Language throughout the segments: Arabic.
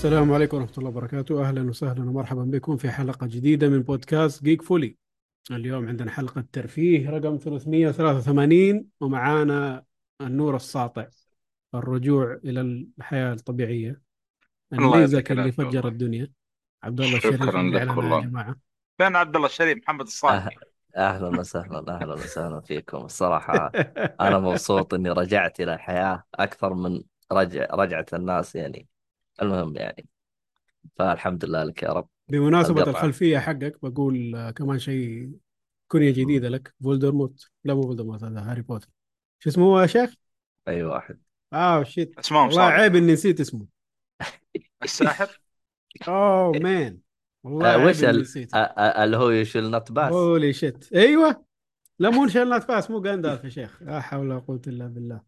السلام عليكم ورحمة الله وبركاته. أهلا وسهلا ومرحبا بكم في حلقة جديدة من بودكاست جيك فولي. اليوم عندنا حلقة ترفيه رقم 383 ومعانا النور الساطع الرجوع إلى الحياة الطبيعية الله النيزك اللي فجر. الدنيا. عبد الله الشريف شكراً لك والله. فين عبد الله الشريف؟ محمد الصالحي أهلا وسهلا أهلا وسهلا فيكم. الصراحة أنا مبسوط إني رجعت إلى الحياة أكثر من رجع رجعت الناس يعني. المهم يعني. فالحمد لله لك يا رب. بمناسبة القطعة. الخلفية حقك بقول كمان شيء كنية جديدة لك. فولدرموت لا مو فولدرموت هذا هاري بوتر. شو اسمه هو يا شيخ؟ أي واحد. آه shit اسمهم والله عيب إني نسيت اسمه. الساحر؟ أوه man والله آه، عيب وش إني ال- نسيت. آه، آه، اللي هو يشيل نوت باس هولي shit أيوه. لا مو شلنات فاس مو جاندالف يا شيخ. لا حول ولا قوة إلا بالله.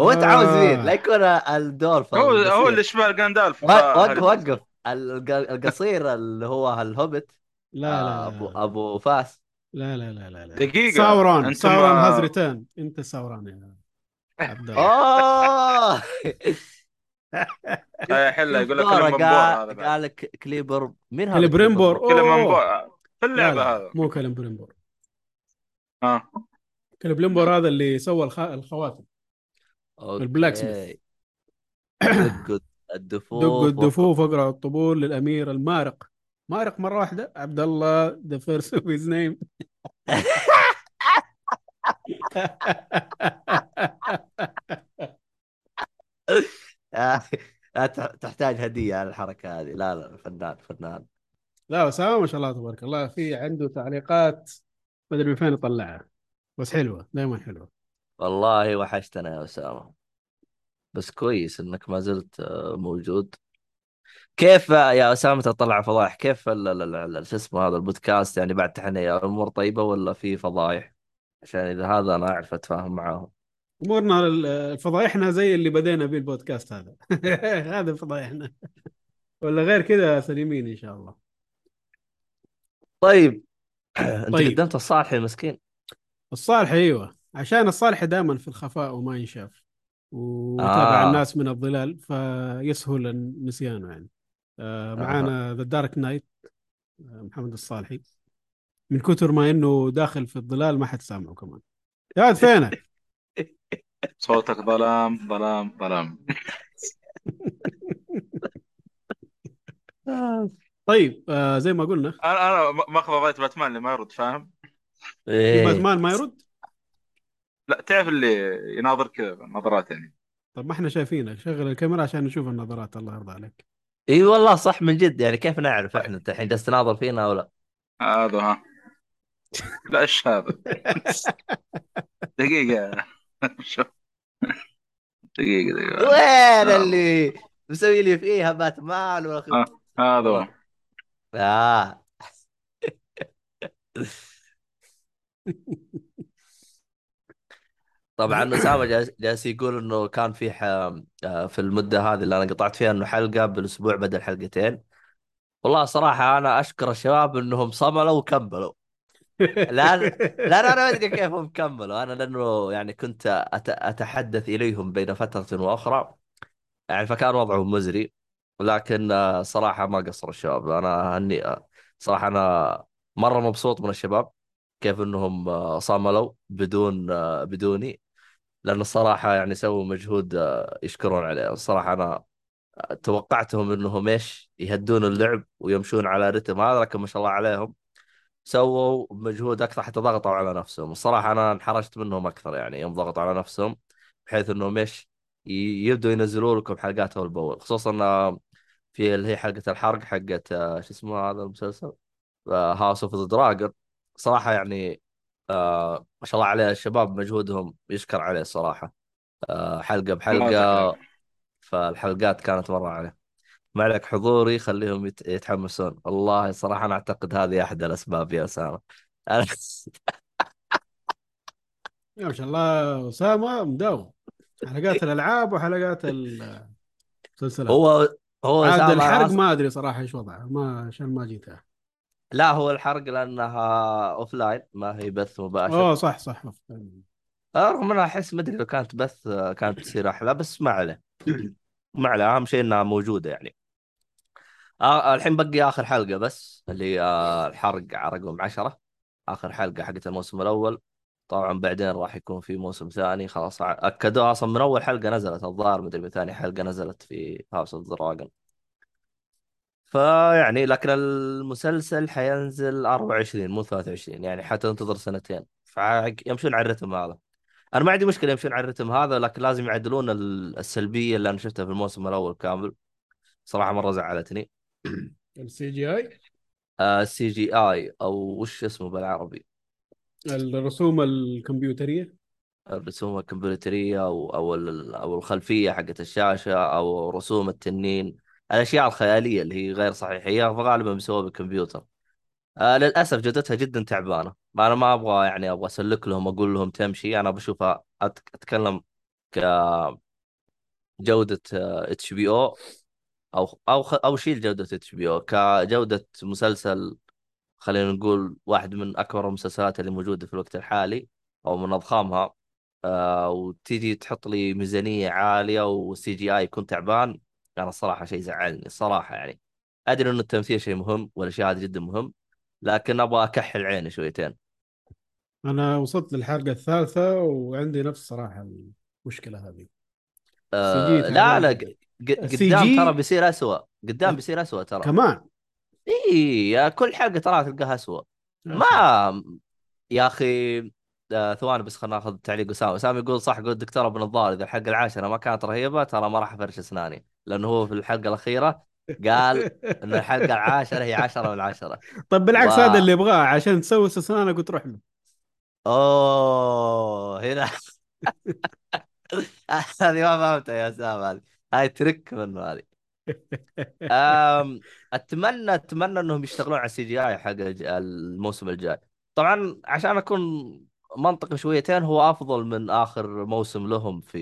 هو أنت عاوز مين؟ آه. لا يكون الدولف هو. هو اللي شبه جاندالف وقف هاري وقف. وقف. الق- القصير اللي هو الهوبت لا آه، لا ابو لا. أبو فاس. لا لا لا لا, لا. دقيقة، ساوران ساوران ما- هاز ريتيرن أنت ساوران يا عبد الله. اوه آه، حلا يقول لك قال لك كليبر مين هذا كليبريمبور أوه. في لا اللعبة لا هذا. مو كليبريمبور ها كليبريمبور هذا اللي سوى الخ... الخواتم. ال blacksmith. دقوا الدفوف. دقوا الدفوف اقرا الطبول للأمير المارق. مارق مرة واحدة. عبد الله the first of his name تحتاج هدية على الحركة هذه. لا لا فنان فنان. لا اسامه ما شاء الله تبارك الله. في عنده تعليقات. ما أدري من فين يطلعها. بس حلوة دائما حلوة. والله وحشتنا يا أسامة. بس كويس إنك ما زلت آه، موجود. كيف يا أسامة تطلع فضايح كيف شو اسمه هذا البودكاست؟ يعني بعد تحنية الأمور طيبة ولا في فضايح؟ عشان إذا هذا أنا أعرف أتفاهم معاهم. أمورنا فضايحنا زي اللي بدينا به البودكاست هذا. هذا فضايحنا. ولا غير كذا سليمين إن شاء الله. طيب. أنت طيب. قدمت الصالحي مسكين الصالح أيوه. عشان الصالح دائما في الخفاء وما ينشاف ويتابع آه. الناس من الظلال فيسهل نسيانه يعني. آه معانا the dark knight محمد الصالحي. من كثر ما إنه داخل في الظلال ما حد سامعه كمان. يا فينك؟ صوتك ظلام ظلام ظلام. طيب آه زي ما قلنا. أنا أنا ماخذ باتمان اللي ما يرد فاهم؟ في إيه. باتمان ما يرد؟ لا تعرف اللي يناظر كذا نظرات يعني طب ما إحنا شايفينك شغل الكاميرا عشان نشوف النظرات الله يرضى عليك إي والله صح من جد يعني كيف نعرف إحنا أنت الحين جالس تناظر فينا أو لا؟ هذا ها لا إيش هذا دقيقة شوف دقيقة دقيقة وين آه. اللي مسوي لي فيها باتمان ولا آه. هذا هو آه. طبعا اسامه جالس جالس يقول إنه كان في. آه، في المدة هذه اللي أنا قطعت فيها إنه حلقة بالأسبوع بدل حلقتين. والله صراحة أنا أشكر الشباب إنهم صملوا وكملوا. لا لا أنا ما أدري كيف هم كملوا. أنا لأنه يعني كنت. أتحدث إليهم بين فترة وأخرى. يعني فكان وضعهم مزري. لكن آه، صراحة ما قصروا الشباب. أنا هني آه، صراحة أنا مرة مبسوط من الشباب. كيف إنهم صملوا بدون بدوني. لأنه الصراحة يعني سووا مجهود آه، يشكرون عليه. الصراحة أنا توقعتهم إنهم إيش يهدون اللعب ويمشون على رتم هذا لكن ما شاء الله عليهم. سووا مجهود أكثر حتى ضغطوا على نفسهم. الصراحة أنا انحرجت منهم أكثر يعني يوم ضغطوا على نفسهم بحيث إنهم إيش يبدوا ينزلوا لكم حلقات أول بأول. خصوصا آه، في اللي هي حلقة الحرق حقت آه، شو اسمه هذا المسلسل؟ House of the Dragon صراحة يعني آه ما شاء الله عليه الشباب مجهودهم يشكر عليه الصراحه آه حلقة بحلقة فالحلقات كانت مرة عليه. ما عليك حضوري خليهم يت- يتحمسون. والله صراحة أنا أعتقد هذه أحد الأسباب يا اسامه أنا يا ما شاء الله. أسامة مداوم. حلقات الألعاب وحلقات المسلسلات. هو هو عاد الحرق ما أدري صراحة إيش وضعه. ما عشان ما جيتها لا هو الحرق لأنها offline ما هي بث مباشر. أوه صح صح رغم إنها أحس ما أدري لو كانت بث كانت تصير أحلى بس ما عليه. ما عليه أهم شيء إنها موجودة يعني. آه الحين بقي آخر حلقة بس اللي هي آه الحرق على رقم 10 آخر حلقة حقت الموسم الأول. طبعا بعدين راح يكون في موسم ثاني خلاص اكدوها أصلا من أول حلقة نزلت الظاهر مدري من ثاني حلقة نزلت في هاوس أوف دراجون. فيعني لكن المسلسل حينزل 24 مو 23 يعني حتنتظر سنتين. فيمشون على الرتم هذا. أنا ما عندي مشكلة يمشون على الرتم هذا لكن لازم يعدلون ال- السلبية اللي أنا شفتها في الموسم الأول كامل. صراحة مرة زعلتني. السي جي اي السي جي اي أو وش اسمه بالعربي؟ الرسوم الكمبيوترية؟ الرسوم الكمبيوترية أو أو الخلفية حقت الشاشة أو رسوم التنين. الأشياء الخيالية اللي هي غير صحيحية فغالبا بيسووها بالكمبيوتر. آه للأسف جودتها جدا تعبانة. أنا ما أبغى يعني أبغى أسلك لهم أقول لهم تمشي. أنا بشوفها أتكلم كجوده HBO أو أو أو شيل جودة HBO كجودة مسلسل خلينا نقول واحد من أكبر المسلسلات اللي موجودة في الوقت الحالي أو من أضخامها. آه وتيجي تحط لي ميزانية عالية وال CGI يكون تعبان. أنا الصراحة شيء زعلني الصراحة يعني. أدري انه التمثيل شيء مهم والأشياء هذه جدا مهم لكن أبغى أكحل عيني شويتين. أنا وصلت للحلقة الثالثة وعندي نفس صراحة المشكلة هذه. آه لا لا قدام ترى بيصير اسوء قدام بيصير اسوء ترى. كمان؟ اي كل حلقة ترى تلقاها اسوء. ما يا أخي آه ثواني بس خلينا ناخذ تعليق اسامه اسامه يقول صح يقول الدكتور ابو نظار إذا الحلقة العاشره ما كانت رهيبة ترى ما راح أفرش أسناني. لأنه هو في الحلقة الأخيرة قال إن الحلقة العاشرة هي عشرة من عشرة طب بالعكس و- هذا اللي يبغاه عشان تسوس أسنانك وتروح له. أوه هنا. هذه ما فهمتها يا أسامة. هذه هاي ترك منه هذه أتمنى أتمنى إنهم يشتغلون على ال CGI حق الموسم الجاي. طبعا عشان أكون منطقي شويتين هو أفضل من آخر موسم لهم في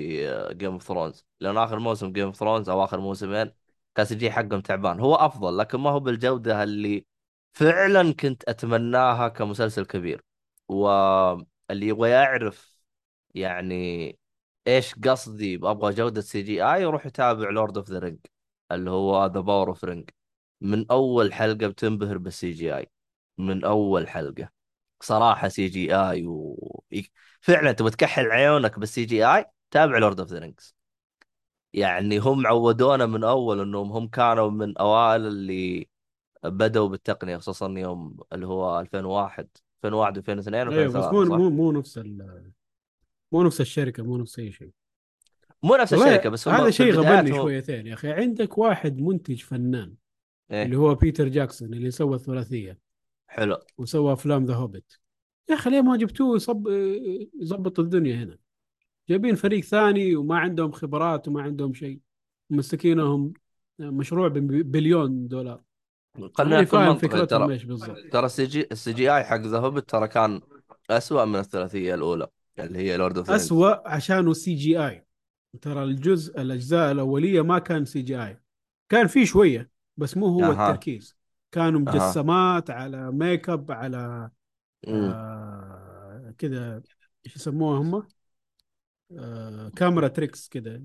Game of Thrones لأن آخر موسم Game of Thrones أو آخر موسمين كان CGI حقهم تعبان. هو أفضل لكن ما هو بالجودة اللي فعلا كنت أتمناها كمسلسل كبير. واللي يبغى يعرف يعني إيش قصدي أبغى جودة CGI يروح يتابع Lord of the Ring اللي هو The Power of Ring من أول حلقة بتنبهر بال CGI. من أول حلقة. صراحة CGI و... فعلا تبغى تكحل عيونك بال CGI تابع Lord of the Rings يعني هم عودونا من أول انهم هم كانوا من أوائل اللي بدأوا بالتقنية خصوصا يوم اللي هو 2001 2001 2002 أيوه بس مو و2003 صح؟ مو مو نفس مو نفس الشركة مو نفس أي شيء. مو نفس الشركة بس هذا شيء غبني هو- شويتين يا أخي عندك واحد منتج فنان اللي إيه هو بيتر جاكسون اللي سوى الثلاثية. حلو. وسوى أفلام The Hobbit يا أخي ليه ما جبتوه؟ يصب يظبط الدنيا هنا. جايبين فريق ثاني وما عندهم خبرات وما عندهم شيء. ماسكينهم مشروع ببليون دولار. خلينا ماني نكون منطقي ترى ترى ال CGI حق The Hobbit ترى كان أسوأ من الثلاثية الأولى اللي هي Lord of اسوء عشانه CGI. ترى الجزء الأجزاء الأولية ما كان CGI. كان في شوية بس مو هو أها. التركيز. كانوا مجسمات على make up على. آه كذا إيش يسموها هم؟ آه camera tricks كذا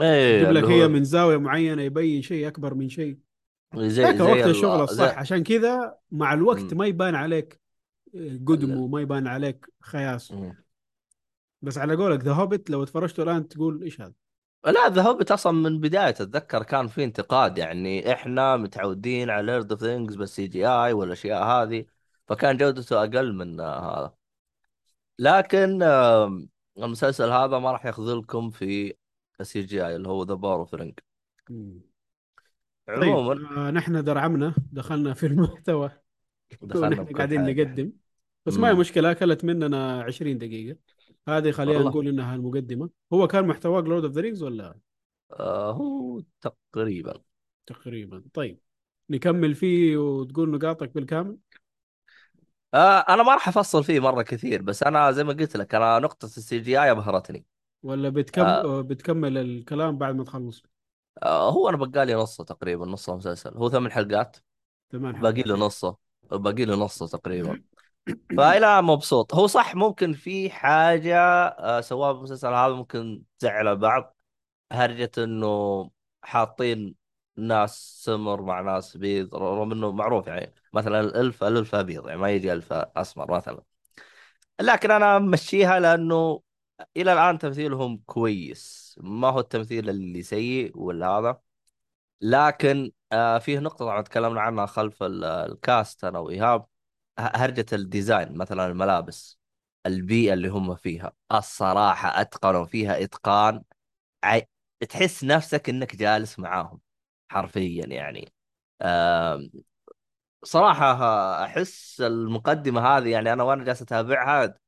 إيه يجيب لك هي من زاوية معينة يبين شيء أكبر من شيء زي ذاك زي وقت ال- الشغل زي- الصح عشان كذا مع الوقت. ما يبان عليك قدم وما يبان عليك خياس. بس على قولك The Hobbit لو تفرجته الآن تقول إيش هذا؟ لا The Hobbit أصلا من بداية أتذكر كان في انتقاد يعني إحنا متعودين على Lord of the Rings بال CGI والاشياء هذه فكان جودته أقل من هذا. لكن المسلسل هذا ما راح يخذلكم في ال CGI اللي هو The Power of Ring. عموما طيب آه نحن درعمنا دخلنا في المحتوى. دخلنا قاعدين نقدم. بس ما هي مم. مشكلة أكلت مننا 20 دقيقة. هذه خلينا والله. نقول إنها المقدمة. هو كان محتواك Lord of the Rings ولا؟ آه هو تقريبا. تقريبا. طيب نكمل فيه وتقول نقاطك بالكامل؟ آه أنا ما راح أفصل فيه مرة كثير بس أنا زي ما قلت لك أنا نقطة السي جي اي أبهرتني. ولا بتكم... آه. آه، بتكمل الكلام بعد ما تخلص؟ آه هو أنا بقالي نصة تقريبا نص المسلسل هو ثمان حلقات. ثمان باقي حلقات. له إيه. نصة. باقي له نصة تقريبا. فالى الان مبسوط. هو صح ممكن في حاجة آه سواها بالمسلسل هذا ممكن تزعل البعض هرجة إنه حاطين ناس سمر مع ناس بيض رغم إنه معروف يعني مثلا ال elf ال elf ابيض يعني ما يجي elf أسمر مثلا. لكن أنا مشيها لأنه إلى الآن تمثيلهم كويس. ما هو التمثيل اللي سيء ولا هذا. لكن آه فيه نقطة طبعا تكلمنا عنها خلف ال- ال cast أنا وإيهاب. ه- هرجة ال design مثلا الملابس البيئة اللي هم فيها الصراحة أتقنوا فيها إتقان عي... تحس نفسك إنك جالس معاهم حرفيا يعني. آم، صراحة ها- أحس المقدمة هذه يعني أنا وأنا جالس أتابعها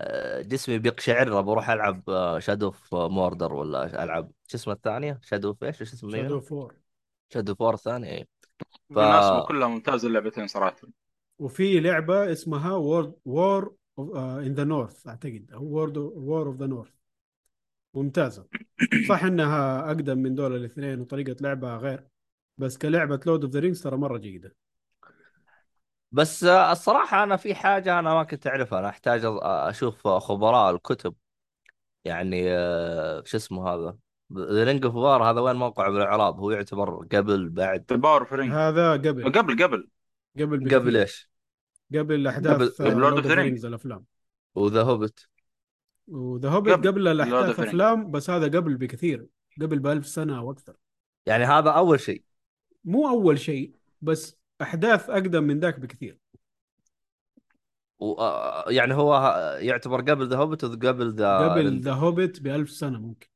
آه، جسمي بيقشعر بروح ألعب Shadow of Mordor ولا ألعب شو اسمه الثانية؟ Shadow of إيش؟ إيش اسمه Shadow of War Shadow of War الثانية إيه. ف بالمناسبة كلها ممتازة اللعبتين صراحة. وفي لعبة اسمها وورد وور ان ذا نورث أعتقد. أو وورد وور اوف ذا نورث ممتازة. صح إنها أقدم من دول الاثنين وطريقة لعبها غير بس كلعبة لورد اوف ذا رينجز ترى مرة جيدة. بس آه، الصراحة أنا في حاجة أنا ما كنت أعرفها. أنا أحتاج أ- أشوف خبراء الكتب. يعني آه، شو اسمه هذا؟ ذا رينج اوف وار هذا وين موقعه بالإعراب؟ هو يعتبر قبل بعد؟ اوف رينج هذا قبل. قبل قبل. قبل قبل إيش؟ قبل احداث قبل Lord of the. Rings الأفلام. و The Hobbit و The Hobbit قبل الأحداث. أفلام بس هذا قبل بكثير قبل بألف سنة أو أكثر. يعني هذا أول شيء. مو أول شيء بس أحداث أقدم من ذاك بكثير. و... آه، يعني هو يعتبر قبل The Hobbit وقبل The قبل The Hobbit بألف سنة ممكن.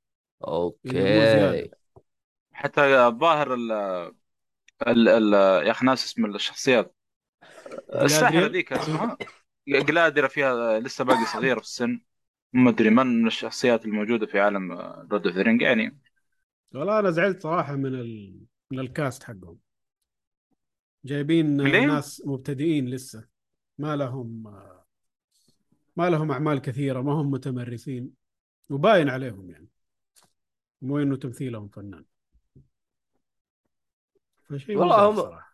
زيادة. حتى الظاهر ال ال ال يا أخي ناس اسم الشخصيات. الساحرة جلادريال؟ ذيك اسمها؟ جلادريال فيها لسه باقي صغير في السن. ما أدري من من الشخصيات الموجودة في عالم Lord of يعني. والله أنا زعلت صراحة من ال... من ال cast حقهم. جايبين ليه؟ ناس مبتدئين لسه. ما لهم ما لهم أعمال كثيرة ما هم متمرسين. وباين عليهم يعني. مو انه تمثيلهم فنان. فشيء والله هم- صراحة.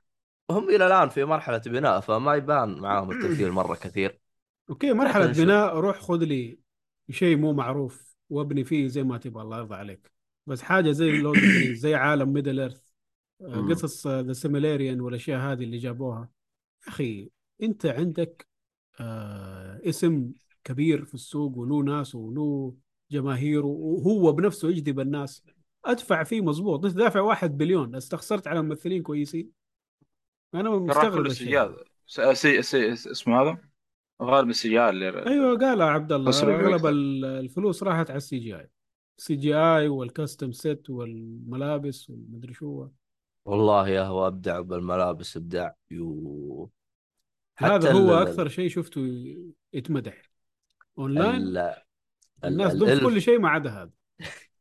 هم إلى الآن في مرحلة بناء فما يبان معاهم التمثيل مرة كثير. okay نشوف. بناء روح خذ لي شيء مو معروف وابني فيه زي ما تبغى الله يرضى عليك. بس حاجة زي لورد زي عالم Middle Earth مم. قصص The Silmarillion والأشياء هذه اللي جابوها. يا أخي أنت عندك آه اسم كبير في السوق وله ناس وله جماهير وهو بنفسه يجذب الناس. أدفع فيه مظبوط انت دافع واحد بليون. استخسرت على ممثلين كويسين. أنا مستغرب. السجاد سي سي سي اسمه هذا؟ غالب السجاد اللي أيوه قال عبد الله أغلب الفلوس راحت على ال CGI. ال CGI وال costume set والملابس والمدري شو. والله يا هو أبدع بالملابس إبداع يو. هذا هو ال- أكثر شيء شفته يتمدح. أونلاين؟ ال- ال- الناس الألف. كل شيء ما عدا هذا.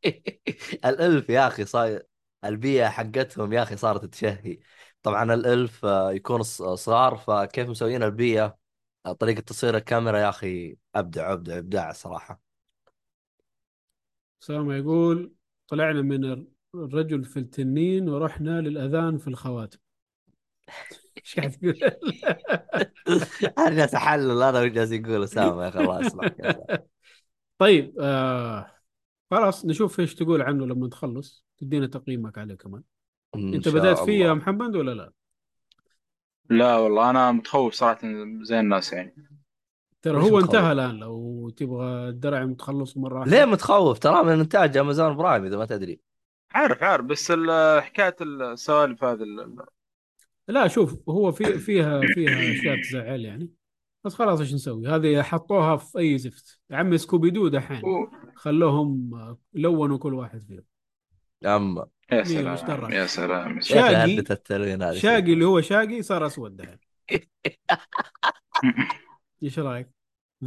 الألف يا أخي صاير البيئة حقتهم يا أخي صارت تشهي. طبعا الألف آه، يكون ص- صغار فكيف مسويين البيئة؟ آه، طريقة تصوير الكاميرا يا أخي أبدع أبدع إبداع صراحة. اسامه يقول طلعنا من الرجل في التنين ورحنا للأذان في الخواتم. إيش قاعد تقول؟ أنا جالس أحلل أنا وش جالس يقول أسامة يا أخي الله يسلمك يا أخي. طيب آه خلاص نشوف إيش تقول عنه لما تخلص تدينا تقييمك عليه كمان. أنت شاء بدأت فيه يا الله. محمد ولا لا؟ لا والله أنا متخوف صراحة زي الناس يعني. ترى ليش هو متخوف؟ انتهى الآن لو تبغى الدرع تخلصه مرة واحدة. ليه متخوف؟ ترى من إنتاج أمازون برايم إذا ما تدري. عارف عارف بس ال- حكاية السوالف هذه ال- لا شوف هو في فيها فيها أشياء تزعل يعني. بس خلاص إيش نسوي؟ هذه حطوها في أي زفت. يا عمي سكوبي دو دحين. و- خلوهم آه، لونوا كل واحد فيهم. أما يا إيه، سلام؟ يا سلام يا سلام. شاقي- التلوين شاقي اللي هو شاقي صار أسود دحين إيش رأيك؟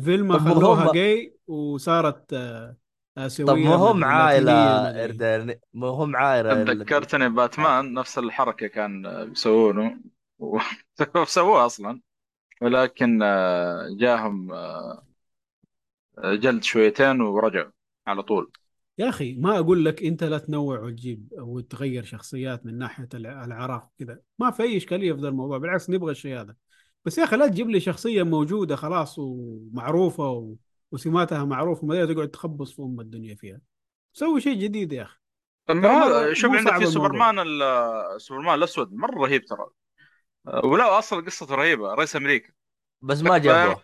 فيلما خلوها جاي وصارت آه، اسيويه طب ما هم مدري. إردن. ما هم عائلة ذكرتني باتمان نفس الحركة كان بيسوونه. و- سووها أصلا. ولكن آه، جاهم آه، جلد شويتين ورجعوا على طول. يا أخي ما أقول لك أنت لا تنوع وتجيب وتغير شخصيات من ناحية الع- العراق كذا ما في أي إشكالية في ذا الموضوع بالعكس نبغى الشيء هذا بس يا أخي لا تجيب لي شخصية موجودة خلاص ومعروفة و... وسماتها معروفة وما تقعد تخبص في أم الدنيا فيها. سوي شيء جديد يا أخي. شوف عندك في. سوبرمان سوبرمان الأسود مرة رهيب ترى. آه، ولا أصلا قصته رهيبة رئيس أمريكا. بس ما جابوه.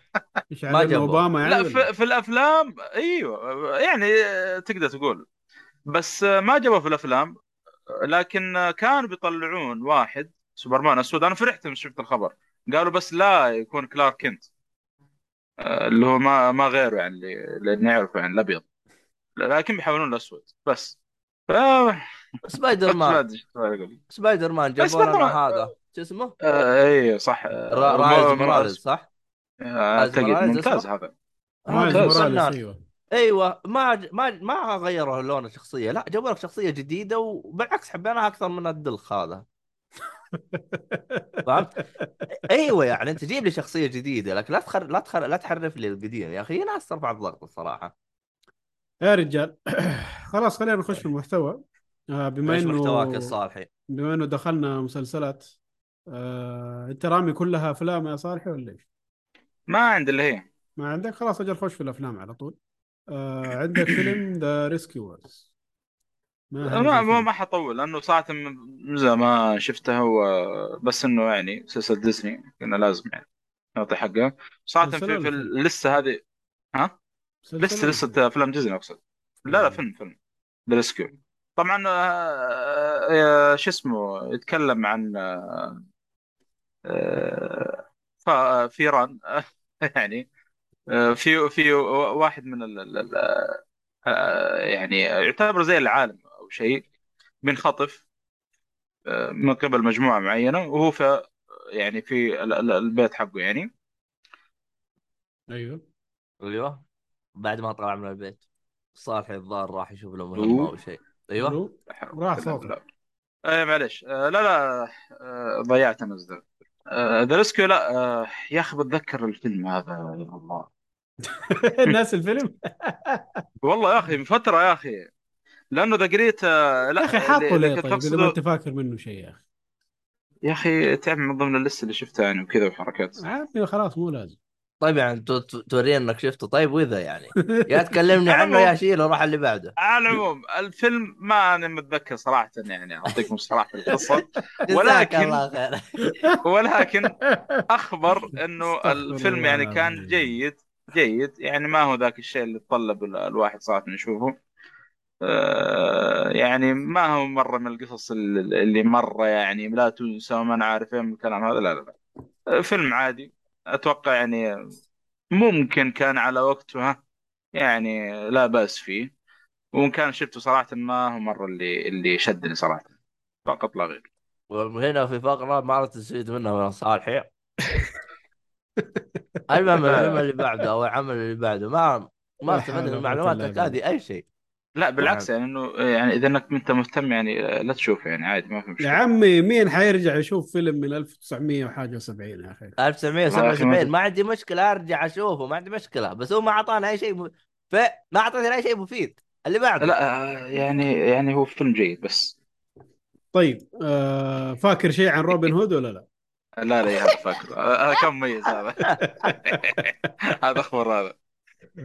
إيش ما جابوه. أوباما يعني لا؟ في, في الأفلام أيوه. يعني آه، تقدر تقول. بس آه، ما جابوه في الأفلام. لكن آه، كانوا بيطلعون واحد سوبرمان اسود أنا فرحت لما شفت الخبر. قالوا بس لا يكون كلارك كنت. اللي هو ما ما غيره يعني اللي اللي نعرفه يعني الأبيض. لكن بيحولون الاسود بس. سبايدر ما مان. سبايدر مان جابوا لنا هذا. شو اسمه؟ آه، اي صح. آه، ما- مايلز موراليس صح؟ آه، اعتقد ممتاز؟ هذا. ممتاز. أيوه. أيوه ما ما ما غيروا لون الشخصية. لا جابوا لك شخصية جديدة وبالعكس حبيناها أكثر من الدلخ هذا. فهمت؟ أيوه يعني أنت جيب لي شخصية جديدة لكن لا تخر... لا تخر... لا تحرف لي القديم. يا أخي ناس ترفع الضغط الصراحة. يا رجال. خلاص خلينا نخش في المحتوى. آه بما إنه محتواك الصالحي؟ بما إنه دخلنا مسلسلات آه أنت رامي كلها أفلام يا صالحي ولا إيش؟ ما عندي اللي هي. ما عندك؟ خلاص أجل خش في الأفلام على طول. آه عندك فيلم The Rescuers ما ما, ما حطول لأنه صراحة من زمان ما شفتها هو بس إنه يعني سلسله ديزني كنا لازم يعني نعطي حقها صراحة في, في؟ ال list ه هذه ها؟ لسه لسه افلام ديزني أقصد. لا لا فيلم فيلم. The Rescue طبعا آه، آه، شو اسمه؟ يتكلم عن آه، آه، فيران يعني آه، في في واحد من ال ال- ال- آه، يعني يعتبر زي العالم أو شيء بينخطف آه، من قبل مجموعة معينة وهو في يعني في ال- ال- البيت حقه يعني. أيوه. أيوه. بعد ما طلع من البيت. صالحي الظاهر راح يشوف له مهمه أو شيء. أيوه؟ راح صوتك إيه معلش آه، لا لا. آه، ضيعت أنا The Rescue لا. آه، يا أخي بتذكر الفيلم هذا يا الله. ناس الفيلم؟ والله يا أخي من فترة يا أخي. لأنه ذا قريت لا يا أخي حاطه ليه طيب؟ إذا ما أنت فاكر منه شيء يا أخي. يا أخي تعرف من ضمن ال list ه اللي شفتها يعني وكذا وحركات. عادي خلاص مو لازم. طيب يعني تو- تو- تورينا انك شفته. طيب وإذا يعني؟ يا تكلمني عنه يا شيله راح اللي بعده. على العموم الفيلم ما أنا متذكر صراحة يعني أعطيكم صراحة القصة. ولكن- ولكن أخبر إنه الفيلم يعني كان. جيد جيد. يعني ما هو ذاك الشيء اللي يتطلب ال- الواحد صراحة يشوفه. آه، يعني ما هو مرة من القصص اللي اللي مرة يعني لا تنسى وما أنا عارف إيه من الكلام هذا. لا لا لا. آه، فيلم عادي. أتوقع يعني ممكن كان على وقته ها؟ يعني لا بأس فيه. وإن كان شفته صراحة ما هو مرة اللي اللي شدني صراحة. فقط لا غير. وهنا في فقرة ما تستفيد منها من صالحي المهم الفيلم اللي بعده أو العمل اللي بعده ما ما حول من معلوماتك هذه أي شيء. لا بالعكس يعني إنه يعني إذا إنك أنت مهتم يعني لا تشوفه يعني عادي ما في يا مشكله عمي مين حيرجع يشوف فيلم من 1900 وحاجة و70 يا أخي؟ 1977 ما عندي مشكلة أرجع أشوفه ما عندي مشكلة. بس هو ما أعطانا أي شيء م... ف... ما اعطاني أي شيء مفيد. اللي بعده. لا آه، يعني يعني هو فيلم جيد بس. طيب آه فاكر شيء عن روبن هود ولا لا؟ لا لا يا هذا فاكر. آه، هذا كان مميز هذا. هذا أخبار هذا.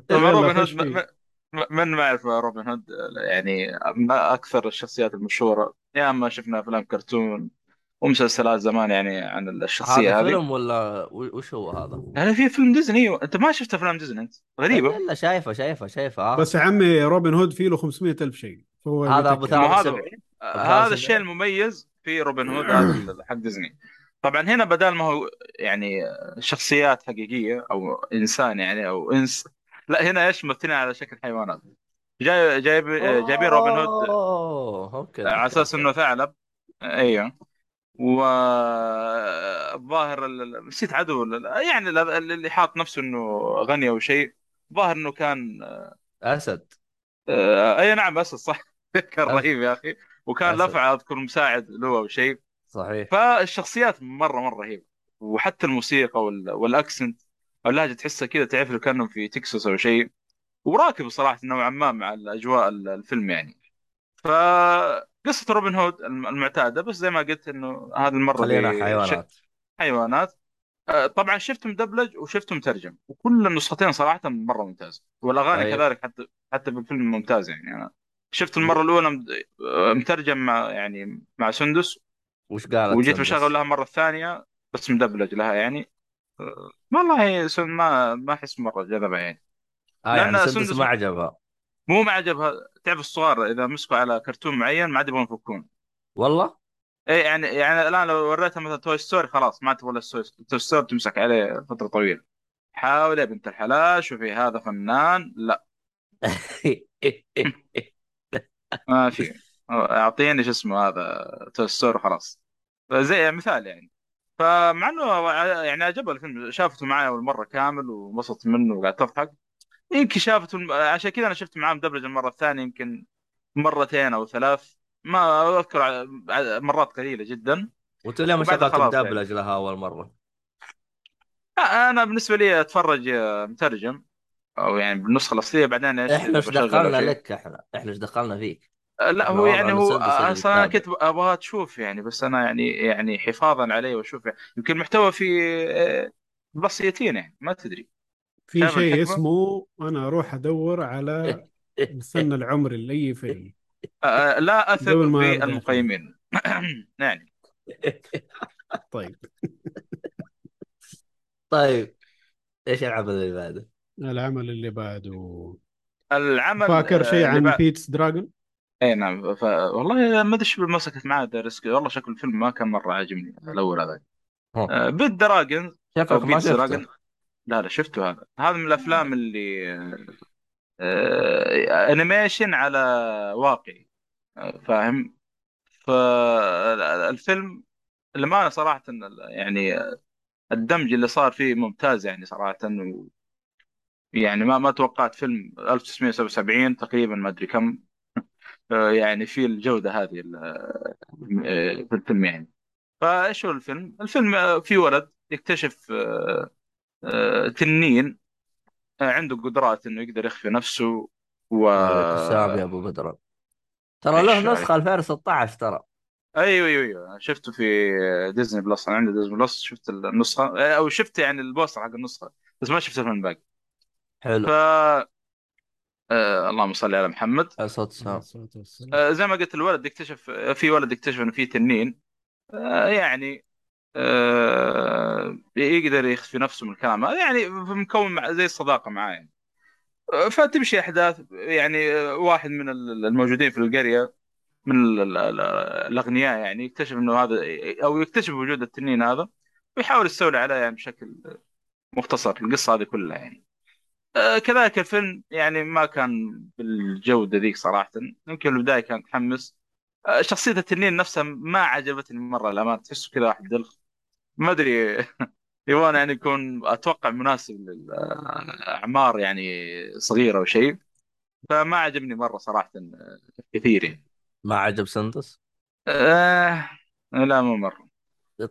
طبعا يلا روبن هود من ما يعرف روبن هود يعني من أكثر الشخصيات المشهورة يا أما شفنا أفلام كرتون ومسلسلات زمان يعني عن الشخصية هذا هذه فيلم ولا وش هو هذا؟ هذا في فيلم ديزني أنت ما شفت أفلام ديزني أنت غريبه الا شايفه شايفه شايفه آه. بس يا عمي روبن هود فيه له 500 ألف شيء فهو هذا. ما هذا 73 أبو هذا 73. الشيء المميز في روبن هود حق ديزني طبعا هنا بدل ما هو يعني شخصيات حقيقية أو إنسان يعني أو إنس لا هنا إيش مبتني على شكل حيوانات. جاي جايب جايبين روبن هود. اوه okay على أساس. إنه ثعلب. أيوه والظاهر نسيت عدو يعني اللي حاط نفسه إنه غني أو شيء. ظاهر إنه كان أسد. آه، أي نعم بس صح. كان رهيب يا أخي. وكان. لفعة أذكر مساعد له أو شيء. صحيح. فالشخصيات مره مرة رهيبة. وحتى الموسيقى وال... وال accent. اللهجه تحسها كذا تعرف لو كانهم في تكساس أو شيء. وراكب صراحة نوعا ما مع الأجواء ال- الفيلم يعني. فقصة روبن هود الم- المعتادة بس زي ما قلت إنه هذه المرة خلينا حيوانات. حيوانات. آه، طبعا شفت مدبلج وشفت مترجم وكل النسختين صراحة مرة ممتازة والأغاني أيوة. كذلك حتى حتى في الفيلم ممتازه يعني. أنا شفت المرة الأولى آه، مترجم مع يعني مع سندس. وش قالت وجيت؟ بشغل لها المره الثانية بس مدبلج لها يعني. والله سن- ما ما أحس مرة جذبها يعني آه يعني لأن سندس سندس- ما عجبها. مو ما عجبها. تعرف الصغار إذا مسكوا على كرتون معين ما عاد يبغون يفكون. والله؟ اي يعني يعني الآن لو وريتها مثلا Toy Story خلاص ما تبغى Toy Story تمسك عليه فترة طويلة. حاول يا بنت الحلال شوفي هذا فنان. لا. ما في. أعطيني شو اسمه هذا Toy Story خلاص زي مثال يعني. فمع إنه يعني عجبه الفيلم. شافته معي أول مرة كامل وانبسطت منه وقاعد تضحك. يمكن شافته الم- عشان كذا أنا شفت معاه مدبلج المرة الثانية يمكن مرتين أو ثلاث. ما أذكر مرات قليلة جدا. وانت ليه ما شغلت مدبلج لها أول مرة؟ أنا بالنسبة لي أتفرج آه، مترجم. أو يعني بالنسخة الأصلية بعدين إيش؟ إحنا إيش دخلنا. لك إحنا؟ إحنا إيش دخلنا فيك؟ آه، لا هو يعني هو اللي أصلا أنا. كنت ابغاها تشوف يعني بس أنا يعني يعني حفاظا عليه وأشوف يعني. يمكن المحتوى في آه، بسيطين يعني ما تدري. في شيء الحكمة؟ اسمه أنا أروح أدور على السن العمري لاي فيلم آه، لا أثق بالمقيمين. يعني. طيب. طيب. إيش العمل اللي بعده؟ العمل اللي بعده. العمل فاكر شيء آه، اللي عن Pete's Dragon اي نعم. ف... والله ما أدري إيش مسكت معاه The Rescuers. والله شكل الفيلم ما كان مرة عاجبني الأول هذا ها. آه، Pete's Dragon أو شكلك ما شفته. لا لا شفته هذا. هذا من الأفلام اللي آه، آه، animation على واقعي. آه، فاهم؟ فالفيلم لما صراحة يعني الدمج اللي صار فيه ممتاز يعني صراحة. و... يعني ما ما توقعت فيلم 1977 تقريبا ما أدري كم. آه، يعني في الجودة هذه آه، في الفيلم يعني. فإيش هو الفيلم؟ الفيلم آه، في ولد يكتشف آه، آه، تنين آه، عنده قدرات إنه يقدر يخفي نفسه و يا أبو بدر. ترى له نسخة 2016 ترى. أيوه أيوه أيوه. شفته في ديزني بلس أنا عندي ديزني بلس شفت النسخة آه، أو شفت يعني ال poster حق النسخة بس ما شفت الفيلم باقي. حلو. ف آه اللهم صل على محمد. عليه الصوت والسلام. الصلاة والسلام. آه زي ما قلت الولد يكتشف آه، في ولد يكتشف إنه في تنين. آه يعني آه يقدر يخفي نفسه من الكلام هذا. يعني مكون مع زي الصداقة معاه يعني. آه، فتمشي أحداث يعني آه، واحد من ال- الموجودين في القرية من ال- ال- ال- الأغنياء يعني يكتشف إنه هذا أو يكتشف وجود التنين هذا ويحاول يستولي عليه يعني بشكل مختصر القصة هذه كلها يعني. كذلك الفيلم يعني ما كان بالجودة ذيك صراحة. يمكن البداية كان متحمس. آه، شخصية التنين نفسها ما عجبتني مرة الأمانة. تحسه كذا واحد دلخ. ما أدري. يبغون يعني يكون أتوقع مناسب للأعمار يعني صغيرة وشيء فما عجبني مرة صراحة آه، كثير يعني. ما عجب سندس؟ آه لا مو مرة.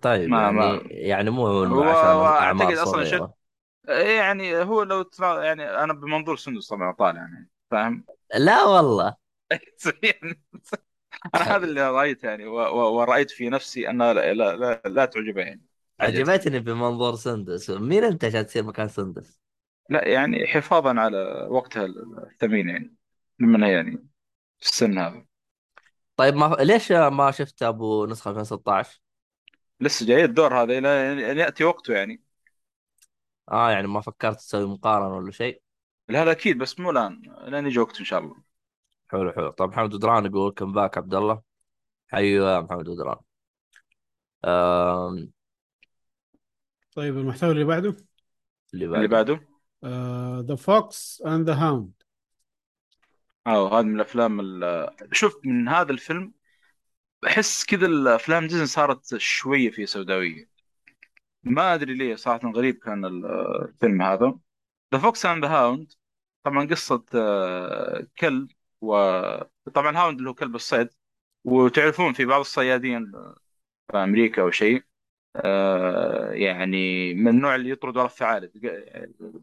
طيب ما- يعني ما- يعني مو عشان اعمار صغيرة. آه، يعني هو لو ترى يعني أنا بمنظور سندس طبعا طالع يعني فاهم؟ لا والله. أنا هذا اللي رايته يعني ورأيت في نفسي انها لا, لا, لا, لا تعجبه يعني. عجبتني. بمنظور سندس مين أنت عشان تصير مكان سندس؟ لا يعني حفاظا على وقتها الثمين يعني هي يعني في السن هذا. طيب ما ليش ما شفت أبو نسخة 2016؟ لسه جاي الدور هذا إلى أن يأتي وقته يعني. آه يعني ما فكرت تسوي مقارنة ولا شيء؟ لا لا أكيد بس مو الآن. لين يجي وقته إن شاء الله. حلو حلو. طب محمد بدران يقول come back عبد الله؟ حيو يا محمد بدران. آم، طيب المحتوى اللي بعده؟ اللي اللي بعده؟ بعده The Fox and the Hound أو هذا من الأفلام ال- شوف من هذا الفيلم أحس كذا الأفلام ديزني صارت شوية في سوداوية. ما أدري ليه صراحة غريب كان ال- الفيلم هذا. The Fox and the Hound طبعا قصة آه، كلب وطبعا hound اللي هو كلب الصيد. وتعرفون في بعض الصيادين في أمريكا أو شيء آه، يعني من النوع اللي يطرد ورا الثعالب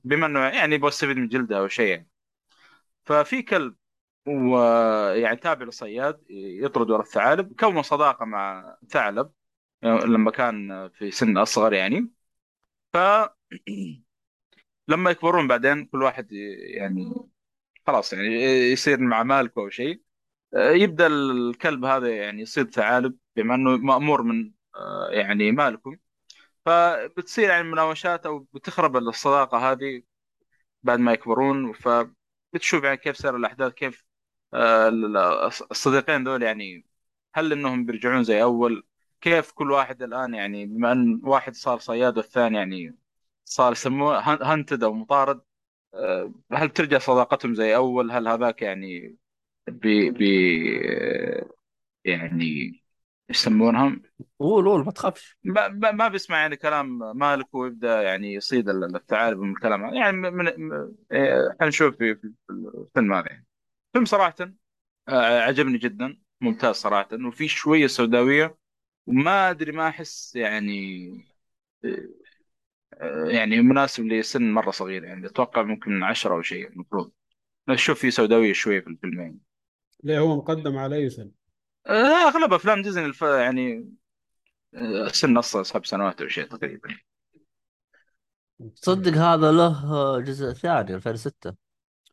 بما إنه يعني يبغى يستفيد من جلدها أو شيء يعني. ففي كلب ويعني تابع للصياد يطرد ورا الثعالب كون صداقة مع ثعلب. آه، لما كان في سن أصغر يعني. ف لما يكبرون بعدين كل واحد يعني خلاص يعني يصير مع مالكه أو شيء. يبدأ الكلب هذا يعني يصيد ثعالب بما إنه مأمور من آه، يعني مالكه فبتصير يعني مناوشات أو بتخرب الصداقة هذه بعد ما يكبرون. فبتشوف يعني كيف سير الأحداث كيف آه، ال- الصديقين دول يعني هل إنهم بيرجعون زي أول؟ كيف كل واحد الآن يعني بما أن واحد صار صياد والثاني يعني صار يسموه هنتد أو مطارد آه، هل بترجع صداقتهم زي أول؟ هل هذاك يعني بي بي يعني يسمونهم؟ قول قول ما تخافش. ما, ما ما بيسمع يعني كلام مالك ويبدأ يعني يصيد ال- الثعالب من الكلام. يعني من, من إيه، حنشوف في في الفيلم هذا يعني. فيلم صراحة آه، عجبني جدا ممتاز صراحة. وفي شوية سوداوية وما أدري ما أحس يعني آه، يعني مناسب لسن مرة صغير يعني أتوقع ممكن عشرة أو شيء المفروض. أشوف في سوداوية شوية في الفيلم يعني ليه هو مقدم على أي سنه؟ آه، أغلب أفلام ديزني الف... يعني آه، سن أصلا سبع سنوات أو شيء تقريبا. تصدق هذا له جزء ثاني 2006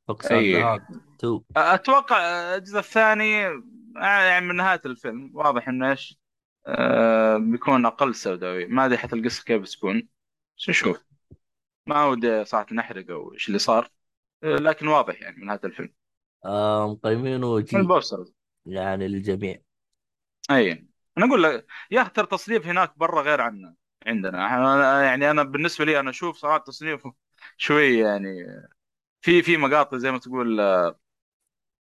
Fox and أي. Hound 2 أتوقع الجزء الثاني يعني من نهاية الفيلم. واضح إنه إيش؟ بيكون أقل سوداوي. ما أدري حتى القصة كيف بتكون. بس نشوف. ما ودي صراحة نحرق أو إيش اللي صار. آه لكن واضح يعني من نهاية الفيلم. آه مقيمينه من G ال poster. يعني للجميع. أي. أنا أقول لك يا ترى تصنيف هناك برا غير عنا عندنا. يعني أنا بالنسبة لي أنا أشوف صراحة تصنيفه شوي يعني في في مقاطع زي ما تقول آه،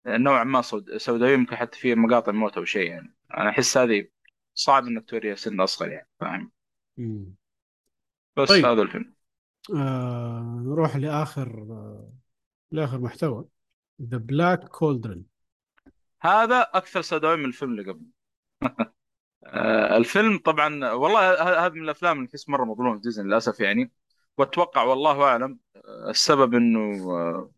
نوعا ما سود- سوداويه ممكن حتى في مقاطع موت أو شيء يعني. أنا أحس هذه صعب إنك توريها سن أصغر يعني فاهم. بس طيب. هذا الفيلم. آه نروح لآخر آه لآخر محتوى. The Black Cauldron هذا أكثر سوداوي من الفيلم اللي قبل آه الفيلم طبعا والله هذا من الأفلام اللي تحس مرة مظلوم في ديزني للأسف يعني. وأتوقع والله أعلم آه، السبب إنه آه،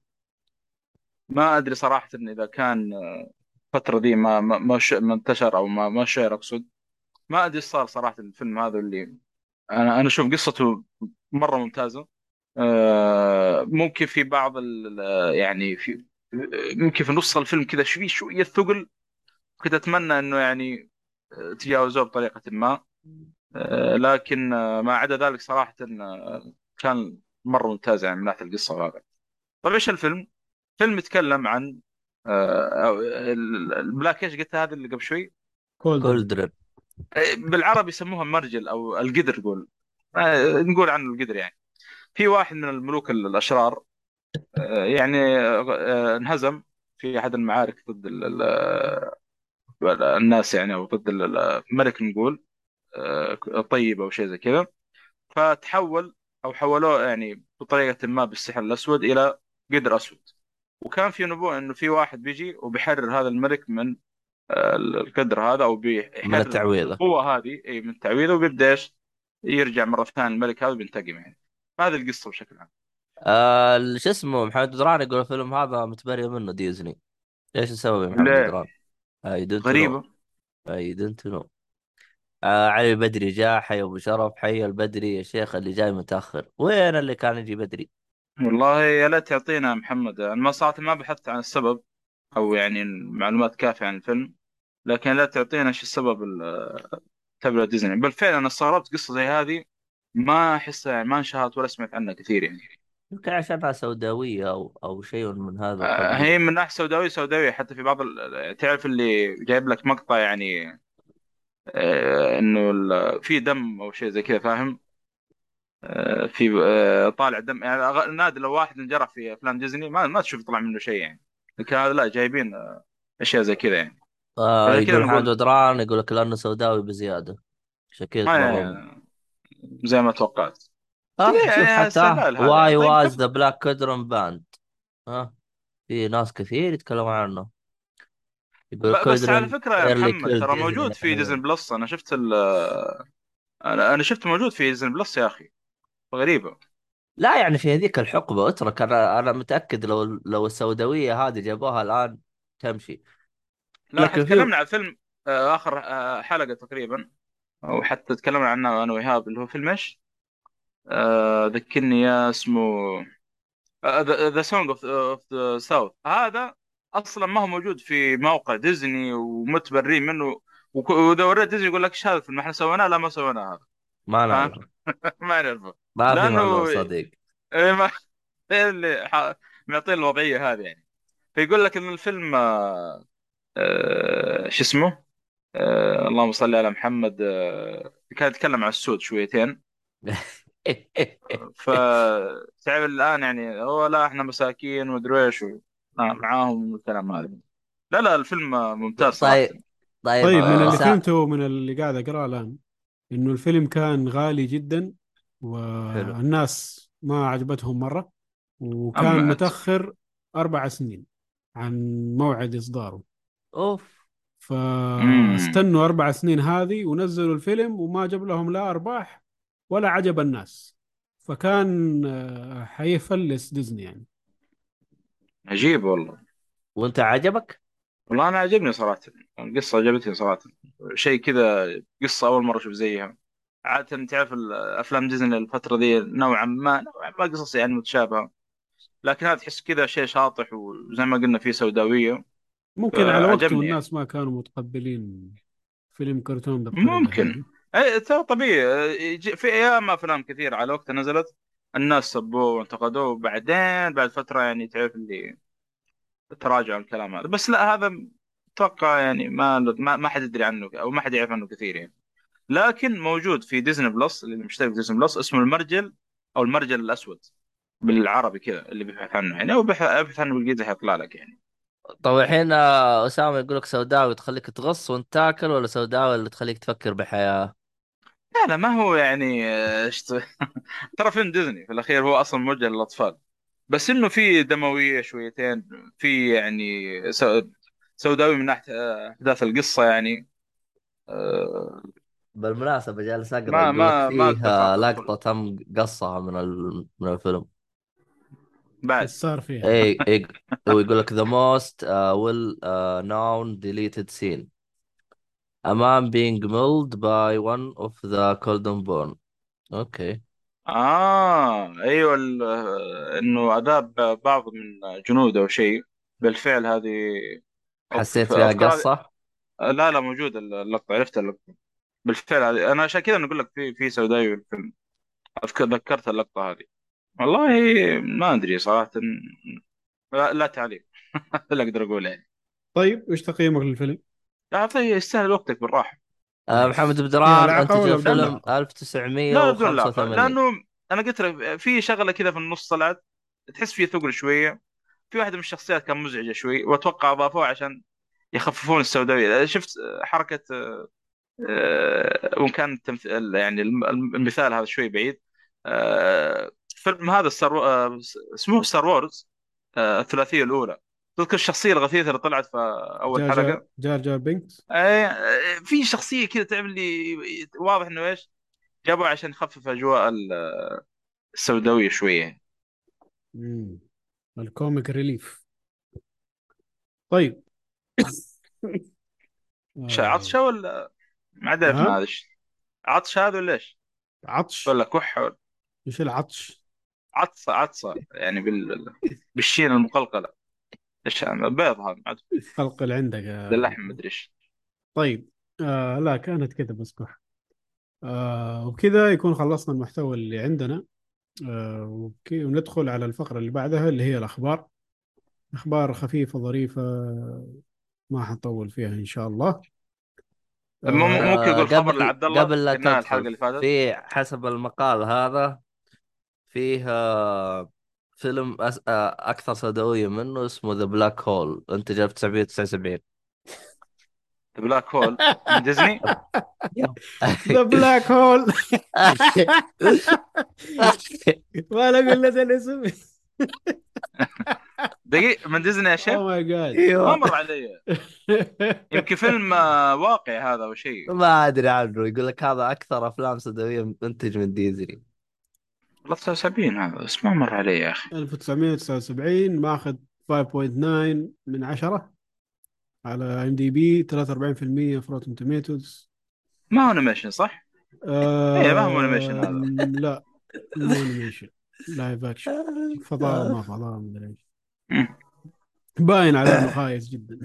ما أدري صراحة إن إذا كان آه، الفترة دي ما ما ما انتشر أو ما ما شهر أقصد. ما أدري إيش صار صراحة الفيلم هذا اللي أنا أنا أشوف قصته مرة ممتازة. آه، ممكن في بعض ال- يعني في ممكن في نص الفيلم كذا شوي شوية ثقل. كنت أتمنى إنه يعني آه، تجاوزوه بطريقة ما. آه، لكن ما عدا ذلك صراحة كان مرة ممتاز يعني من ناحية القصة وهذا. طيب إيش الفيلم؟ فيلم يتكلم عن أو- ال- البلاك إيش قلت هذا اللي قبل شوي؟ آه، بالعربي يسموها مرجل أو القدر نقول آه، نقول عنه القدر يعني. في واحد من الملوك الأشرار آه، يعني آه، انهزم في أحد المعارك ضد ال- ال- الناس يعني أو ضد ال- الملك نقول طيب أو شيء زي كذا. فتحول أو حولوه يعني بطريقة ما بالسحر الأسود إلى قدر أسود. وكان في نبوء إنه في واحد بيجي وبيحرر هذا الملك من القدر هذا أو من التعويذة. القوة هذه. إي من التعويذه وبيبدأ إيش؟ يرجع مرة ثانية الملك هذا وبينتقم يعني. هذه القصة بشكل عام. آه شو اسمه محمد بدران يقول الفيلم هذا متبرئ منه ديزني. إيش السبب يا محمد؟ بدران؟ No غريبة. I don't know آه علي البدري جاء حي أبو شرف حي البدري يا شيخ اللي جاي متأخر. وين اللي كان يجي بدري؟ والله يا ليت يعطينا محمد. أنا ما صراحة ما بحثت عن السبب أو يعني معلومات كافية عن الفيلم. لكن لا تعطينا إيش السبب ال- تبع ديزني. بالفعل أنا استغربت قصة زي هذه ما أحسها يعني ما انشهرت ولا سمعت عنها كثير يعني. يمكن عشانها سوداوية أو أو شيء من هذا آه، هي من ناحية سوداوية سوداوية. حتى في بعض تعرف اللي جايب لك مقطع يعني آه، إنه في دم أو شيء زي كذا فاهم؟ آه، في آه، طالع دم. يعني نادر لو واحد انجرح في أفلام ديزني ما ما تشوف يطلع منه شيء يعني. لكن هذا لا جايبين أشياء زي كذا يعني. آه عشان كذا يقول محمد نقول بدران يقول لك لأنه سوداوي بزيادة. عشان كذا ما يعني زي ما توقعت. آه شوف يعني حتى هذا. Why طيب was The Black Cauldron banned. آه في ناس كثير يتكلمون عنه. يقول ب- بس على فكرة يا really محمد ترى موجود في ديزني بلس أنا شفت ال أنا أنا شفت موجود في ديزني بلس يا أخي. غريبة. لا يعني في هذيك الحقبة اترك. أنا أنا متأكد لو لو السوداوية هذه جابوها الآن تمشي. في تكلمنا عن فيلم آه، آخر آه، حلقة تقريبا أو حتى تكلمنا عنه أنا وإيهاب اللي هو فيلم إيش؟ آه، ذكرني يا اسمه The Song of the South هذا أصلا ما هو موجود في موقع ديزني ومتبرين منه وإذا وريت ديزني يقول لك إيش هذا الفيلم؟ إحنا سويناه؟ لا ما سويناه هذا. ما فاهم؟ نعرف ما نعرفه. ما لأنه صديق. إيه ما إيه اللي معطين الوضعية هذه يعني. فيقول لك إن الفيلم آه، آه، شو اسمه؟ آه، اللهم صل على محمد. آه، كان يتكلم عن السود شويتين. فتعب الآن يعني هو لا إحنا مساكين ومدري إيش و- آه، معاهم الكلام هذا. لا لا الفيلم ممتاز صراحة. طيب طيب طيب من آه، اللي. فهمته من اللي قاعد أقرأه الآن إنه الفيلم كان غالي جدا حلو. والناس ما عجبتهم مرة وكان متأخر أربع سنين عن موعد إصداره. أوف. فاستنوا أربع سنين هذه ونزلوا الفيلم وما جاب لهم لا أرباح ولا عجب الناس. فكان آه، حيفلس ديزني يعني. عجيب والله. وأنت عجبك؟ والله أنا عجبني صراحة. القصة عجبتني صراحة. شيء كذا قصة أول مرة أشوف زيها. عادة تعرف الافلام ديزني الفترة دي نوعا ما نوعا ما قصص يعني متشابهة. لكن هذا تحس كذا شيء شاطح وزي ما قلنا فيه سوداوية. ممكن على وقته يعني الناس ما كانوا متقبلين فيلم كرتون ممكن. أي ترى طبيعي. في أيام أفلام كثير على وقتها نزلت الناس سبوه وانتقدوه وبعدين بعد فترة يعني تعرف اللي تراجعوا الكلام هذا. بس لا هذا أتوقع يعني ما ما حد يدري عنه أو ما حد يعرف عنه كثير يعني. لكن موجود في ديزني بلس اللي مشترك في ديزني بلس اسمه المرجل أو المرجل الأسود بالعربي كذا اللي بيبحث عنه يعني أو بيبحث ابحث عنه بالانجليزي حيطلع لك يعني. طيب الحين آه، أسامة يقول لك سوداوي تخليك تغص وانت تاكل ولا سوداوي اللي تخليك تفكر بحياة؟ لا لا ما هو يعني آه، إيش ت- ترى فيلم ديزني في الأخير هو أصلا موجه للأطفال. بس إنه في دموية شويتين في يعني سو- سوداوي من ناحية آه، أحداث القصة يعني آه، بالمناسبة جالس أقرأ ما يقول لك ما ما فيه أقدر ادخل لقطه تم قصها من ال... من الفيلم. بعد. إيش صار فيها اي اي ويقول لك the most uh, well uh, known deleted scene. A man being mauled by one of the Golden Born. أوكي آه أيوه إنه عذاب بعض من جنوده أو شيء. بالفعل هذه حسيت فيها قصة؟ لا لا موجود اللقطة عرفت اللقطة. بالفعل هذه أنا عشان كذا نقول لك في في سوداوي بالفيلم أذكر ذكرت اللقطة هذه. والله ما أدري صراحة. لا, لا تعليق. لا أقدر أقول يعني. طيب إيش تقييمك للفيلم؟ لا طيب يستاهل وقتك بالراحة. آه محمد بدران انتج الفيلم لعقة؟ لا بدون لعقه 1985 لأنه أنا قلت لك في شغلة كذا في النص طلعت تحس فيه ثقل شوية. في واحدة من الشخصيات كان مزعجة شوي وأتوقع أضافوها عشان يخففون السوداوية. شفت حركة آه، وإن كان التمثيل يعني الم- المثال هذا شوي بعيد. آه، فيلم هذا Star آه، اسمه Star Wars آه، الثلاثية الأولى. تذكر الشخصية الغثيثة اللي طلعت في أول Jar حلقة؟ Jar Jar Binks. آه، آه، في شخصية كذا تعمل لي واضح إنه إيش؟ جابوه عشان يخفف أجواء ال- السوداوية شوية. مم. ال comic relief. طيب. آه. عطشه ولا؟ ما عاد هذا عطش هذا ولا إيش؟ عطش. ولا كح ولا إيش العطش؟ عطسه عطسه يعني بال... بالشين المقلقلة. إيش؟ بيض هذا قلقل عندك اللحم مدري إيش. طيب آه لا كانت كذا بس كح آه وبكذا يكون خلصنا المحتوى اللي عندنا. آه وكي- وندخل على الفقرة اللي بعدها اللي هي الأخبار. أخبار خفيفة ظريفة ما حنطول فيها إن شاء الله. آه ممكن آه يقول خبر قبل لعبد الله قبل لا الحلقة تدخل. اللي فاتت؟ في حسب المقال هذا فيه فيلم أس... آه، أكثر سوداويه منه اسمه The Black Hole انتج 1979 Black Hole من Disney؟ The Black Hole ما أقول لك الاسم. دقيقة من ديزني يا شيخ؟ oh my God ما مر علي. يمكن فيلم آه، واقعي هذا أو شيء. ما أدري عنه. يقول لك هذا أكثر أفلام سوداويه منتج من ديزني. 79 هذا بس ما مر علي يا أخي. 1979 ماخذ 5.9 من 10 على IMDb 43% ف Rotten Tomatoes ما هو animation صح؟ إيه، ما هو animation هذا. لا مو animation live action فضاء ما فضاء مدري إيش. باين عليه إنه خايس جدا.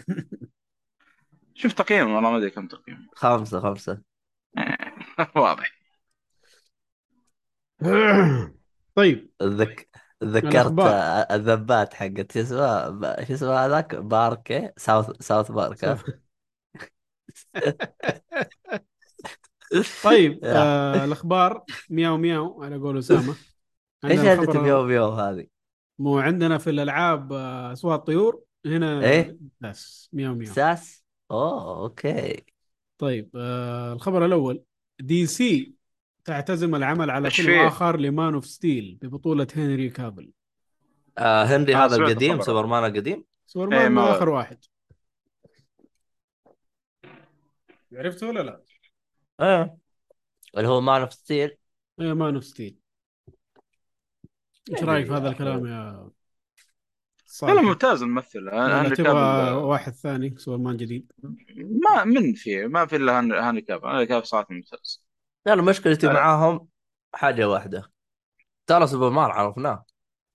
شوف تقييمه والله ما أدري كم تقييمه. خمسة خمسة. واضح. طيب ذك... ذكرت. آه، الذبات حقت شو اسمه شو اسمه هذاك Park؟ South South Park؟ طيب. آه الأخبار مياو مياو على قول أسامة إيش هذه ميو ميو هذه؟ مو عندنا في الألعاب آه، اصوات طيور هنا إيه؟ بس مياو مياو ساس؟ أوه okay طيب آه الخبر الأول DC تعتزم العمل على فيلم فيه؟ آخر ل Man of Steel ببطولة Henry Cavill آه هنري آه، هذا القديم. سوبرمان القديم إيه، سوبرمان ما- آخر واحد عرفته ولا لا؟ إيه اللي هو Man of Steel إيه Man of Steel إيش يعني رأيك في هذا الكلام. يا فيلم صالح؟ ممتاز الممثل ولا هنري تبغى Cavill واحد ثاني سوبرمان جديد ما من فيه ما في إلا هن- Henry Cavill Henry Cavill صراحة ممتاز أنا مشكلتي لا. معاهم حاجة واحدة ترى سوبرمان عرفناه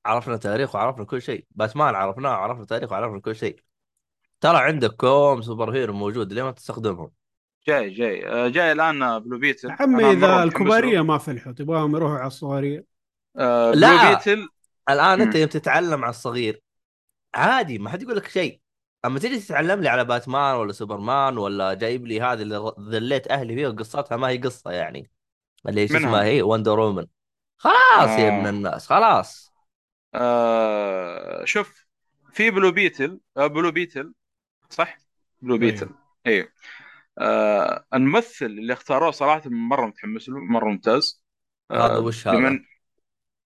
عرفنا تاريخه وعرفنا كل شيء باتمان عرفناه وعرفنا تاريخه وعرفنا كل شيء ترى عندك كوم super hero موجود ليه ما تستخدمهم؟ جاي جاي آه، جاي الآن Blue Beetle يا عمي إذا. الكبارية ما فلحوا تبغاهم يروحوا على الصغاريه آه، لا. Blue Beetle الآن أنت. يوم تتعلم على الصغير عادي ما حد يقول لك شيء أما تيجي تتعلم لي على باتمان ولا سوبرمان ولا جايب لي هذه اللي ذليت أهلي فيها وقصتها ما هي قصة يعني. اللي شو؟ اسمها هي؟ Wonder Woman خلاص يا آه. ابن الناس خلاص. آه شوف في Blue Beetle آه Blue Beetle صح؟ Blue Beetle أيوه آه الممثل اللي اختاروه صراحة مرة متحمس له مرة ممتاز. آه هذا وش هذا؟ بمن-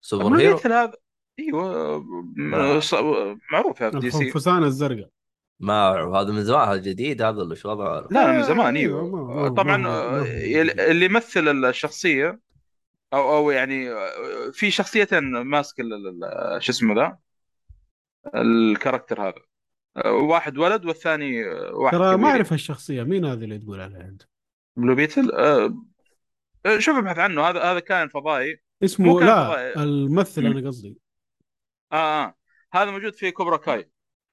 super Blue hero Beetle هذا. إيوه آه. معروف هذا DC. الخنفسان الزرقاء. ما أعرف، هذا من زمان هذا جديد هذا ولا شو وضعه؟ لا من زمان أيوة، إيوه. ما- طبعا آه،. اللي يمثل الشخصية أو أو يعني آه، في شخصيتين ماسك ال- ال- ال- شو اسمه ذا؟ ال character هذا. آه، واحد ولد والثاني آه، واحد ترى ما. أعرف الشخصيه مين هذه اللي تقول عليها أنت؟ Blue Beetle؟ آه، آه، شوف ابحث عنه. هذا هذا كائن فضائي. اسمه كان لا فضائي. الممثل مم. أنا قصدي. آه آه. هذا موجود في Cobra Kai.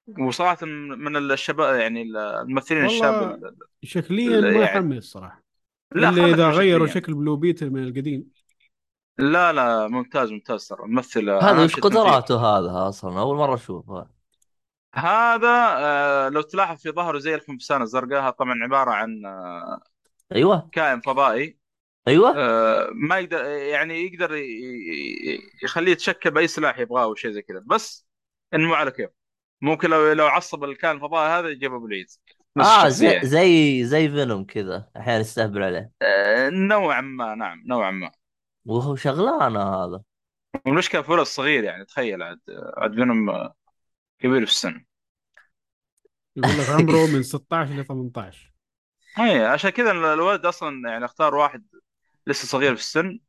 وصراحة من الشباب يعني الممثلين الشاب ال- شكليا لا، ما يعني- صراحة. لا اللي خلك إذا غيروا شكلياً. شكل بلو بيتل من القديم. لا لا ممتاز ممتاز ترى. ممثل أنا هذا وش. قدراته هذا أصلا؟ أول مرة أشوفه هذا. آه، لو تلاحظ في ظهره زي الخنفسان الزرقاء هذا طبعا عبارة عن آه، أيوه. كائن فضائي. أيوه. آه، ما يقدر يعني يقدر يخليه يتشكل بأي سلاح يبغاه أو شيء زي كذا. بس إنه على كيف. ممكن لو لو عصب الكائن الفضائي هذا يجيبه بالعيد نفس آه زي يعني. زي زي Venom كذا أحيانا يستهبل عليه. آه، نوعا ما نعم نوعا ما. وهو شغلانة هذا. والمشكلة في ولد صغير يعني تخيل عاد عاد Venom كبير في السن. يقول لك عمره من 16 ل 18 اي عشان كذا الولد أصلا يعني اختار واحد لسه صغير في السن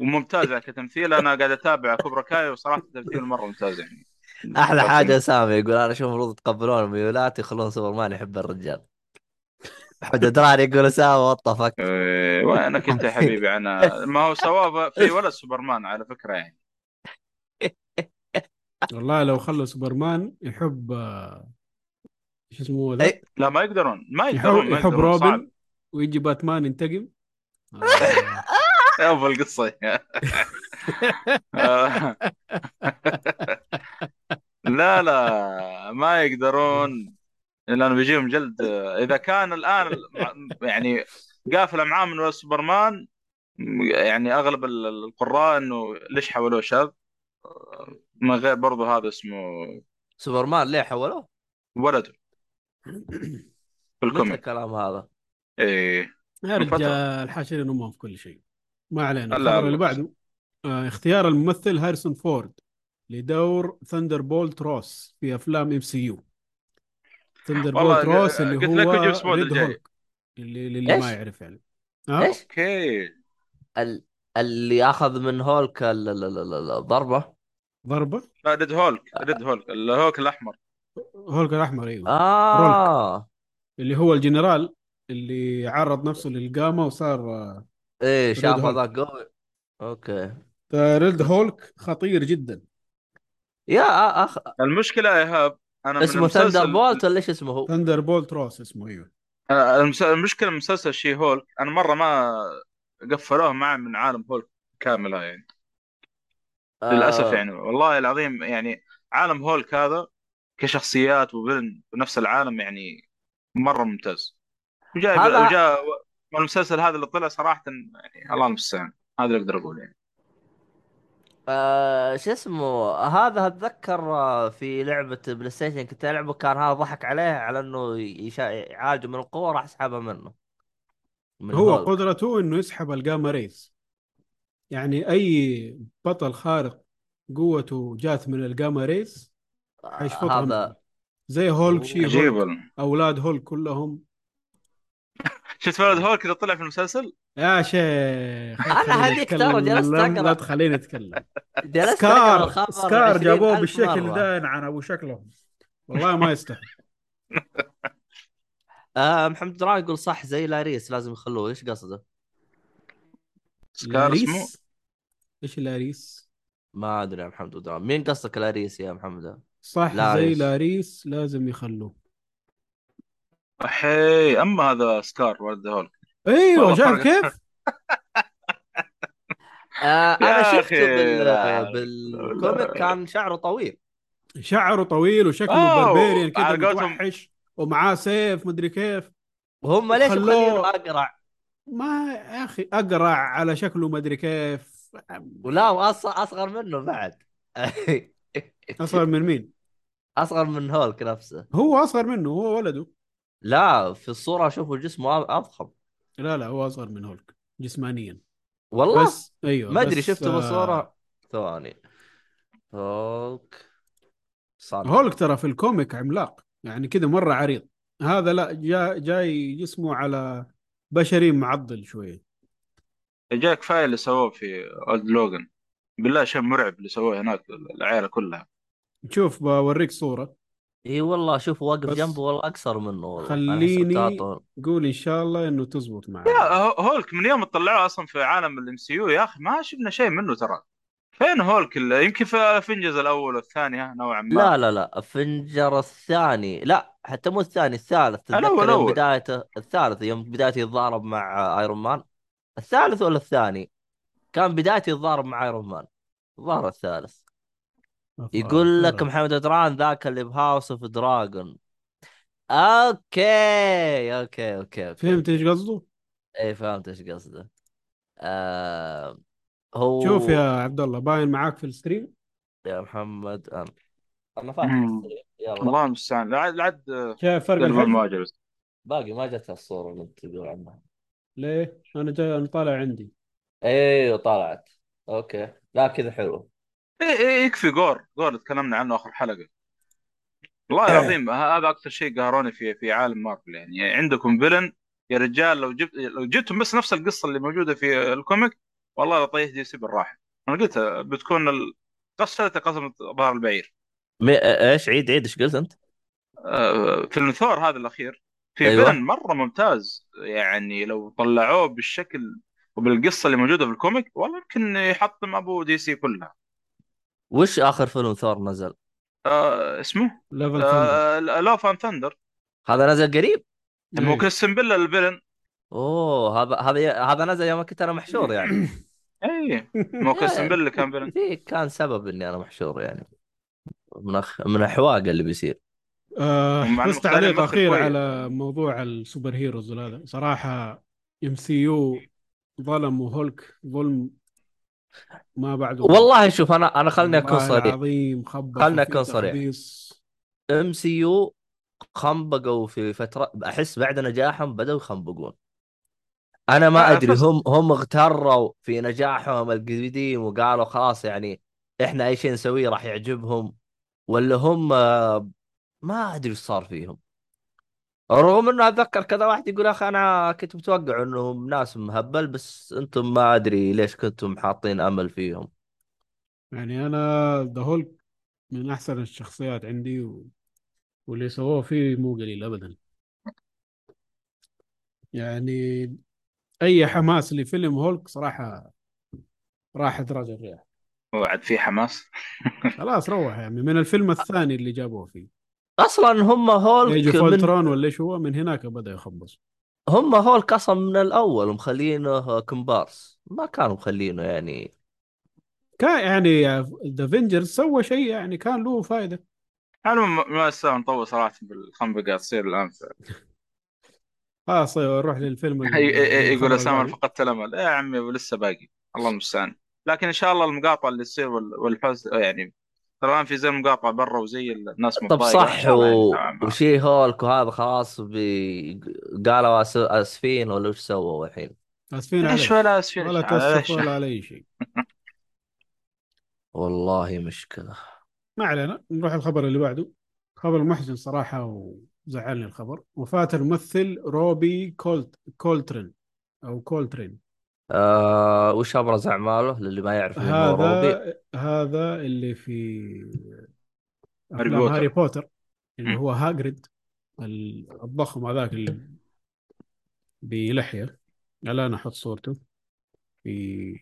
وممتاز يعني كتمثيل. أنا قاعد أتابع Cobra Kai وصراحة تمثيله مرة ممتاز يعني. أحلى حاجة سامي يقول أنا أشوف المفروض يتقبلون الميولات يخلون سوبرمان يحب الرجال. حد دراني يقول اسامه وطفك. إيه، وينك انت يا حبيبي أنا ما هو سواه في ولد سوبرمان على فكرة يعني. والله لو خلوا سوبرمان يحب إيش اسمه ذا؟ أي. لا ما يقدرون ما يحب, يقدرون يحب صعب روبن ويجي باتمان ينتقم. آه، يا أبو القصة. آه. لا لا ما يقدرون لأنه بيجيهم جلد إذا كان الآن يعني قافله معاه من سوبرمان يعني أغلب ال- القراء إنه ليش حولوه شاذ من غير برضو هذا اسمه سوبرمان ليه حولوه؟ ولده في ال comic الكلام هذا؟ إيه يا. رجال حاشرين أمهم في كل شيء ما علينا الخبر. اللي بعده آه اختيار الممثل هاريسون فورد لدور ثندر بولت روس في أفلام MCU. ثندر والله بولت روس اللي هو supposed ريد الجاي. هولك اللي اللي ما؟ يعرف يعني. ها؟ إيش؟ okay. ال... اللي أخذ من هولك ال- ال- ال- ال- الضربه ضربة؟ لا ريد هولك ريد هولك الهولك الأحمر. هولك الأحمر أيوه. آه. اللي هو الجنرال اللي عرض نفسه للقامة وصار آه، إيه شاف. هذاك قوي. okay. ريد هولك خطير جدا. يا أخ... المشكلة يا إيهاب أنا من اسمه ثندر بولت ولا إيش اسمه هو؟ ثندر بولت روس اسمه أيوه. المشكلة مسلسل شي هولك أنا مرة ما قفلوه معي من عالم هولك كاملة يعني. للأسف آه، يعني والله العظيم يعني عالم هولك هذا كشخصيات و villain بنفس العالم يعني مرة ممتاز. وجاء هذا- وجاء المسلسل هذا اللي طلع صراحة يعني الله المستعان هذا اللي أقدر اقوله يعني. آه شو اسمه هذا أتذكر آه، في لعبة بلاي ستيشن كنت ألعبه كان هذا ضحك عليه على إنه يشا... يعالجه من القوة راح اسحبها منه من هو هولك. قدرته إنه يسحب ال gamma rays يعني أي بطل خارق قوته جات من ال gamma rays آه، حيشفطها منه. هذا زي هولك شي هولك. أولاد هولك كلهم شفت ولد هولك اللي طلع في المسلسل يا شيخ أنا هذيك ترى جلست أقرأ. لا تخليني اتكلم جلست سكار الخبر سكار 20,000 جابوه بالشكل. ده عن أبو شكلهم. والله ما يستحق آه محمد دران يقول صح زي لاريس لازم يخلوه. إيش قصده؟ سكار اسمه؟ لاريس؟ إيش لاريس؟ ما أدري يا محمد دران مين قصدك لاريس يا محمد؟ صح زي لاريس. لاريس لازم يخلوه. حي أما هذا سكار ولد هولك أيوه شايف. كيف؟ آه أنا شفته بال... بال comic كان شعره طويل شعره طويل وشكله أوه، barbarian كذا متوحش ومعاه سيف مدري كيف وهم ليش خلوه- مخلينه أقرع؟ ما يا أخي أقرع على شكله مدري كيف ولا. أصغر منه بعد أصغر من مين؟ أصغر من هولك نفسه هو أصغر منه هو ولده لا في الصورة أشوفه جسمه أضخم لا لا هو أصغر من هولك جسمانيا. والله؟ بس أيوه ما أدري شفته آه، بالصورة ثواني. هولك صار هولك ترى في ال comic عملاق يعني كذا مرة عريض. هذا لا جا جاي جسمه على بشري معضل شوية. جاء كفايه اللي سووه في Old Logan بالله شيء مرعب اللي سووه هناك العيلة كلها. شوف بوريك صورة. اي والله شوف واقف بس جنبه والله أقصر منه والله أنا خليني قول إن شاء الله إنه تزبط معي يا هو- هولك من يوم طلعوه أصلا في عالم ال MCU يا أخي ما شفنا شيء منه ترى. فين هولك اللي يمكن في افنجرز الأول والثاني نوعا ما. لا لا لا افنجر الثاني لا حتى مو الثاني الثالث تتذكر يوم. بدايته الثالث يوم بدايته يتضارب مع ايرون مان الثالث ولا الثاني؟ كان بدايته يتضارب مع ايرون مان الظاهر الثالث. يقول لك محمد دران ذاك اللي ب House of Dragon. okay okay okay okay. فهمت إيش قصده؟ اي فهمت إيش قصده. آه هو شوف يا عبد الله باين معاك في ال stream. يا محمد أنا أنا فاتح. ال stream. يلا. الله المستعان. لعد لعد شايف فرق الحجم؟ باقي ما جت الصورة اللي أنت تقول عنها. ليه؟ أنا جاي أنا طالع عندي. أيوه طلعت okay. لا كذا حلو. إيه إيه يكفي. جور جور تكلمنا عنه آخر حلقة. والله العظيم ه- هذا أكثر شيء قهروني في في عالم مارفل يعني. عندكم villain يا رجال لو جبت لو جبتم بس نفس القصة اللي موجودة في ال comic والله لطيح DC بالراحة. أنا قلت بتكون ال- قصة قصة ظهر البعير. مي... إيش؟ عيد عيد إيش قلت أنت؟ آه، فيلم ثور هذا الأخير. في أيوة. villain مرة ممتاز. يعني لو طلعوه بالشكل وبالقصة اللي موجودة في ال comic والله يمكن يحطم أبو DC كلها. وش آخر فيلم ثور نزل؟ آه اسمه؟ Love آه Love and Thunder هذا نزل قريب؟ مو كريستن بيل ال villain أوه هذا هذا هذا نزل يوم كنت أنا محشور يعني. اي مو كريستن بيل كان فيلن في كان سبب إني أنا محشور يعني. من أخ... من أحواق اللي بيصير. آه بس تعليق أخير. على موضوع ال superheroes وهذا صراحة MCU ظلموا هولك ظلم ما بعده والله شوف أنا أنا خلني أكون والله صريح. العظيم خبص خلنا وفي أكون صريح. MCU خنبقوا في فترة أحس بعد نجاحهم بدأوا يخنبقون. أنا ما أدري هم هم اغتروا في نجاحهم القديم وقالوا خلاص يعني إحنا أي شيء نسويه راح يعجبهم ولا هم آه، ما أدري إيش صار فيهم. رغم إنه أتذكر كذا واحد يقول أخي أنا كنت متوقع إنهم ناس مهبل بس أنتم ما أدري ليش كنتم حاطين أمل فيهم. يعني أنا ذا هولك من أحسن الشخصيات عندي و... واللي سووه فيه مو قليل ابدا. يعني أي حماس لفيلم هولك صراحة راح أدراج الرياح وعد في حماس؟ خلاص روح يعني من الفيلم الثاني اللي جابوه فيه. أصلا هم هولك اوف من الترون ولا إيش هو من هناك بدأ يخبص. هم هولك أصلا من الأول مخلينه كومبارس ما كانوا مخلينه يعني. كان يعني The Avengers سوى شيء يعني كان له فائده أنا ما ما استاهل نطول صراحة بالخنبقه تصير الآن. خلاص نروح للفيلم يقول أسامة. فقدت الأمل. إيه يا عمي ولسه باقي. الله المستعان. لكن إن شاء الله المقاطعه اللي تصير وال- والحز يعني ترى الان في زي المقاطعه برا وزي الناس طب صح و... نوعاً ما. وشي هولك وهذا خلاص بي... قالوا أس... أسفين ولا وش سووا الحين؟ أسفين إيش ولا أسفين؟ ولا إيش؟ ولا على أي شيء. والله مشكلة. ما علينا نروح الخبر اللي بعده. خبر محزن صراحة وزعلني الخبر. وفاة الممثل روبي كولت كولترين أو كولترين. آه... وش أبرز أعماله للي ما يعرف مين هو روبي؟ هذا هذا اللي في هاري أفلام بوتر. هاري بوتر اللي. هو هاجريد الضخم هذاك اللي بلحية الآن أحط صورته. في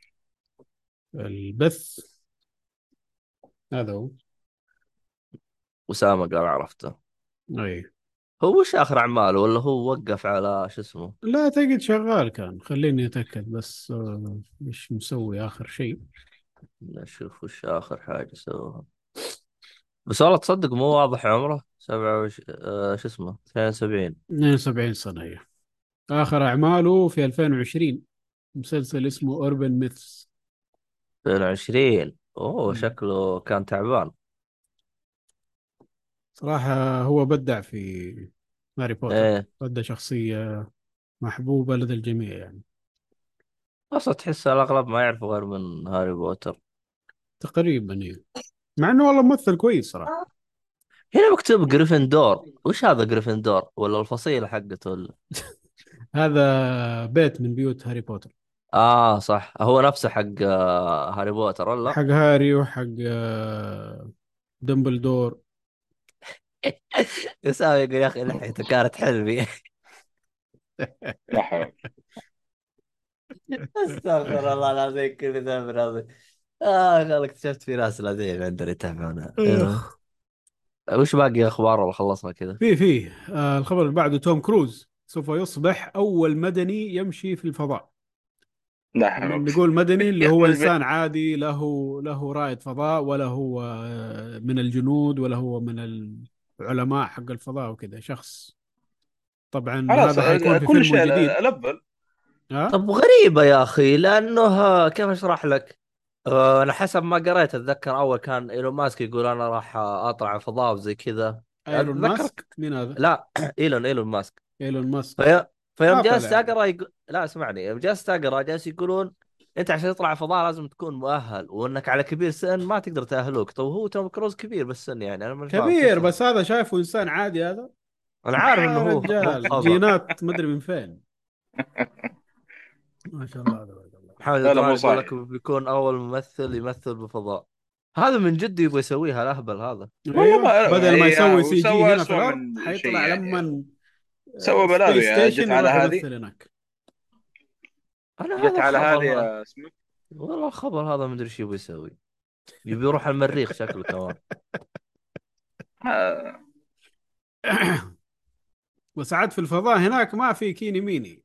البث. هذا هو. اسامه قال عرفته. أي هو وش آخر أعماله؟ ولا هو وقف على شو اسمه؟ لا تجد شغال كان. خليني أتأكد بس آه، إيش مسوي آخر شيء. نشوف وش آخر حاجة سواها بس والله تصدق مو واضح عمره. 27 آه... شو اسمه؟ 72 72 سنة هي آخر أعماله في 2020 مسلسل اسمه Urban Myths 22 أوه. شكله كان تعبان. صراحة هو بدع في هاري بوتر إيه. بدع شخصية محبوبة لدى الجميع يعني. أصلا تحس الأغلب ما يعرفوا غير من هاري بوتر. تقريبا يعني مع إنه والله ممثل كويس صراحة. هنا مكتوب جريفندور وش هذا جريفندور ولا الفصيلة حقته ولا؟ هذا بيت من بيوت هاري بوتر. آه صح. هو نفسه حق آه، هاري بوتر ولا؟ حق هاري وحق آه، دمبلدور. يساوي يقول يا أخي لحيته كانت حلمي. لا حول أستغفر الله العظيم كل ذنب العظيم آه والله اكتشفت في ناس لازم عندنا يتابعونا أخ. وش باقي أخبار؟ ولا خلصنا كذا؟ في في. آه الخبر اللي بعده توم كروز سوف يصبح أول مدني يمشي في الفضاء. حول. نقول مدني اللي هو يا- إنسان عادي له له رائد فضاء ولا هو آه، من الجنود ولا هو من العلماء حق الفضاء وكذا شخص. طبعا خلاص هذا حيكون في كل فيلم شيء جديد. level ها؟ طب غريبة يا أخي لأنه آه، كيف أشرح لك؟ آه، أنا حسب ما قريت أتذكر أول كان إيلون ماسك يقول أنا راح أطلع الفضاء وزي كذا. إيلون ماسك؟ مين هذا؟ لا إيلون إيلون ماسك. إيلون ماسك. في... فيوم جلست. أقرأ يقول... لا اسمعني. يوم جلست أقرأ جالس يقولون أنت عشان تطلع الفضاء لازم تكون مؤهل وأنك على كبير سن ما تقدر تأهلوك طب هو توم كروز كبير بالسن يعني أنا فاهم كبير بس هذا شايفه إنسان عادي هذا أنا عارف إنه هو رجال. جينات مدري من فين ما شاء الله الله محمد يقول. لك بيكون أول ممثل يمثل بالفضاء هذا من جد يبغى يسويها الاهبل هذا أيوه. بدل ما هي- يسوي CG هنا في الأرض من حيطلع يعني. لما سوى بلاوي space يعني، جت على هذه. أنا جت هذا على هذه اسمه والله الخبر هذا مدري إيش يبغى يسوي. يبي يروح المريخ شكله كمان بس عاد في الفضاء هناك ما في كيني ميني.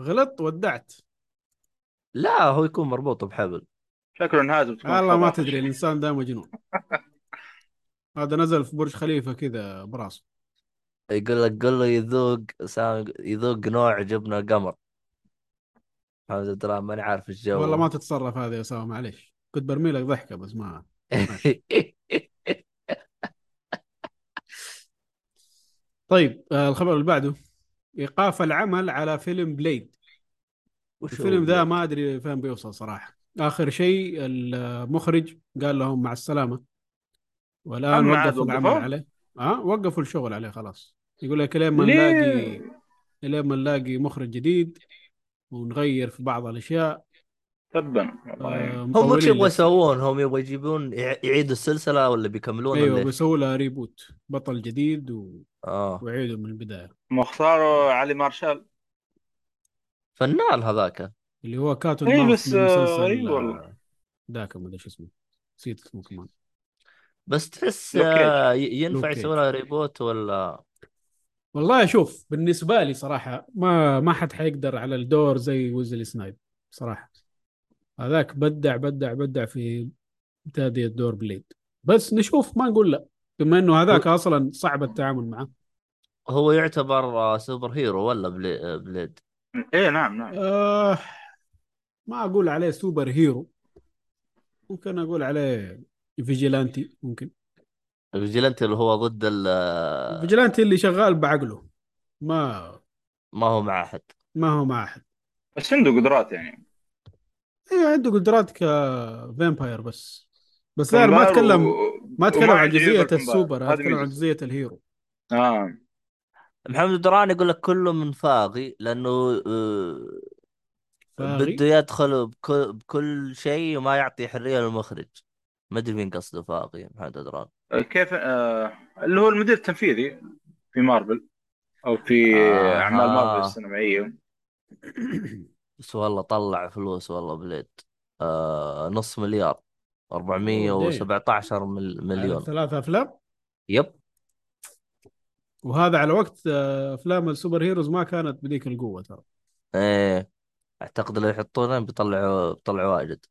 غلط ودعت. لا هو يكون مربوط بحبل. شكله انهازم تكون والله ما. تدري الإنسان ده مجنون. هذا نزل في برج خليفة كذا براسه يقول لك قل له يذوق سامي يذوق نوع جبنة قمر. محمد الدرام ماني عارف الجو. والله ما تتصرف هذا يا اسامه معليش. كنت برمي لك ضحكة بس ما طيب آه الخبر اللي بعده. إيقاف العمل على فيلم بليد. الفيلم ذا؟ ما أدري فين بيوصل صراحة. آخر شيء المخرج قال لهم مع السلامة. والآن وقفوا العمل؟ عليه. آه وقفوا الشغل عليه خلاص. يقول لك لين ما؟ نلاقي لين ما نلاقي مخرج جديد ونغير في بعض الأشياء تبا والله آه هم وش يبغوا. يسوون؟ هم يبغوا يجيبون يع- يعيدوا السلسلة ولا بيكملون أيوه؟ بيسووا لها reboot بطل جديد و... آه ويعيدوا من البداية مختار علي مارشال فنان هذاك اللي هو كاتون اي بس آه، اي والله آه، ذاك ما أدري شو اسمه نسيت اسمه كمان بس تحس. آه، ينفع يسوي. لها reboot ولا والله شوف بالنسبة لي صراحة ما ما حد حيقدر على الدور زي ويزلي سنايب صراحة. هذاك بدع بدع بدع في تادية دور بليد. بس نشوف ما نقول لا بما إنه هذاك أصلا صعب التعامل معه. هو يعتبر super hero ولا بلي... بليد؟ إيه نعم نعم. آه ما أقول عليه super hero. ممكن أقول عليه vigilante ممكن. vigilante اللي هو ضد ال آه، vigilante اللي شغال بعقله. ما ما هو مع أحد. ما هو مع أحد. بس عنده قدرات يعني. أيوه عنده قدرات ك vampire بس. بس لا ما اتكلم و- ما أتكلم عن جزئية. السوبر أتكلم عن. جزئية ال hero. آه. محمد دران يقول لك كله من فاغي لأنه آه، فاغي؟ بده يدخل بكل, بكل شيء وما يعطي حرية للمخرج. ما أدري مين قصده فاغي محمد دران كيف آه اللي هو المدير التنفيذي في مارفل أو في آها. أعمال مارفل السينمائية. بس والله طلع فلوس والله بليد. آه نص مليار أوه، 417 مل- على مليون ثلاث أفلام؟ yep. وهذا على وقت آه، أفلام ال super heroes ما كانت بذيك القوة ترى. إيه أعتقد لو يحطونه بيطلعوا بيطلعوا واجد.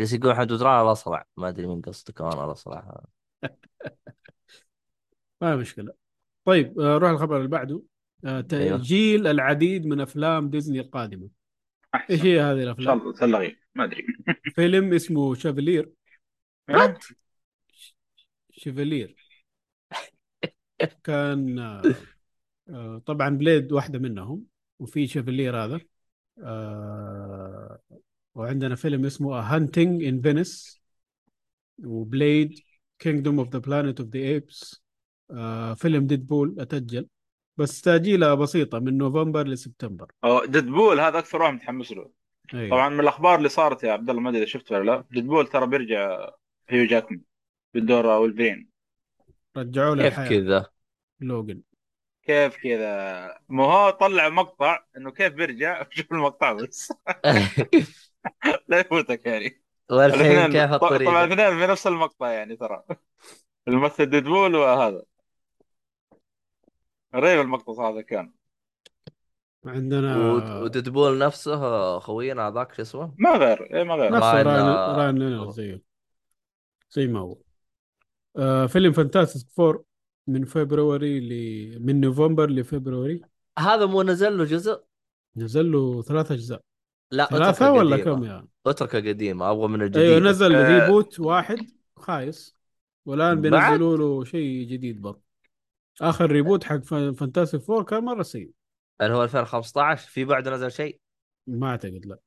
جالس يقول محمد دران الاصلع ما أدري مين قصده كمان الاصلع ما مشكلة. طيب آه، نروح الخبر اللي بعده. آه، تأجيل العديد من أفلام ديزني القادمة. إيش احسن هي هذه الله تلغي. ما أدري. فيلم اسمه شافلير آه؟ شيفلير كان آه، طبعا بليد واحدة منهم وفي Chevalier هذا. وعندنا فيلم اسمه Haunting in Venice وبليد Kingdom of the Planet of the Apes فيلم ديدبول أتأجل. بس تأجيلة بسيطة من نوفمبر لسبتمبر. أو ديدبول هذا أكثر واحد متحمس له. أيوة. طبعا من الأخبار اللي صارت يا عبد الله ما أدري إذا شفت ولا لا. ديدبول ترى بيرجع هيو جاكمان بالدور ولفرين رجعوا له كيف الحياة كذا؟ لوجن كيف كذا؟ ما هو طلع مقطع إنه كيف بيرجع؟ شوف المقطع بس. لا يفوتك يعني. والحين الاثنين كيف ط- طبعا الاثنين في نفس المقطع يعني ترى. الممثل ديدبول وهذا. رهيب المقطع هذا كان. عندنا ود- وديدبول نفسه خوينا هذاك شو اسمه؟ ما غير إيه ما غير. نفسه راين- راين راين زيه زي ما هو. آه فيلم Fantastic Four من فبراير ل من نوفمبر لفبراير. هذا مو نزل له جزء؟ نزل له ثلاث أجزاء. لا ثلاثة اتركه ولا. كم يا اتركه قديمة أبغى من الجديد أيوه نزل آه. reboot واحد خايس والآن؟ بينزلوا له شيء جديد برضه آخر reboot حق Fantastic Four كان مرة سيء اللي هو 2015 في بعده نزل شيء ما أعتقد لا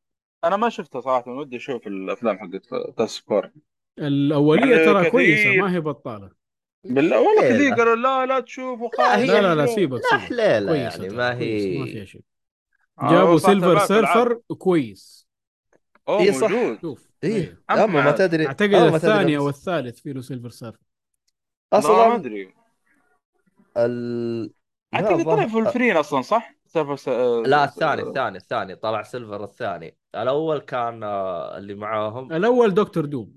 أنا ما شفته صراحة ودي أشوف الأفلام حقت تاسكور الأولية يعني ترى كثير. كويسة ما هي بطالة بالله والله إيه كثير. قالوا لا لا تشوفوا هي- لا لا لا. سيبك لا كويسة يعني ما كويس، ما هي فيها شيء جابوا سيلفر في العاب. سيرفر كويس. أوه إيه صح. موجود شوف. إيه. أما اما ما. تدري. أعتقد الثاني أو الثالث فيه له سيلفر سيرفر لا ما أصلا أدري. ال أعتقد طلع الظاهر- فول فرين أصلا صح؟ سيرفر س... لا الثاني الثاني الثاني. طلع سيلفر الثاني. الأول كان آه، اللي معاهم. الأول دكتور دوم.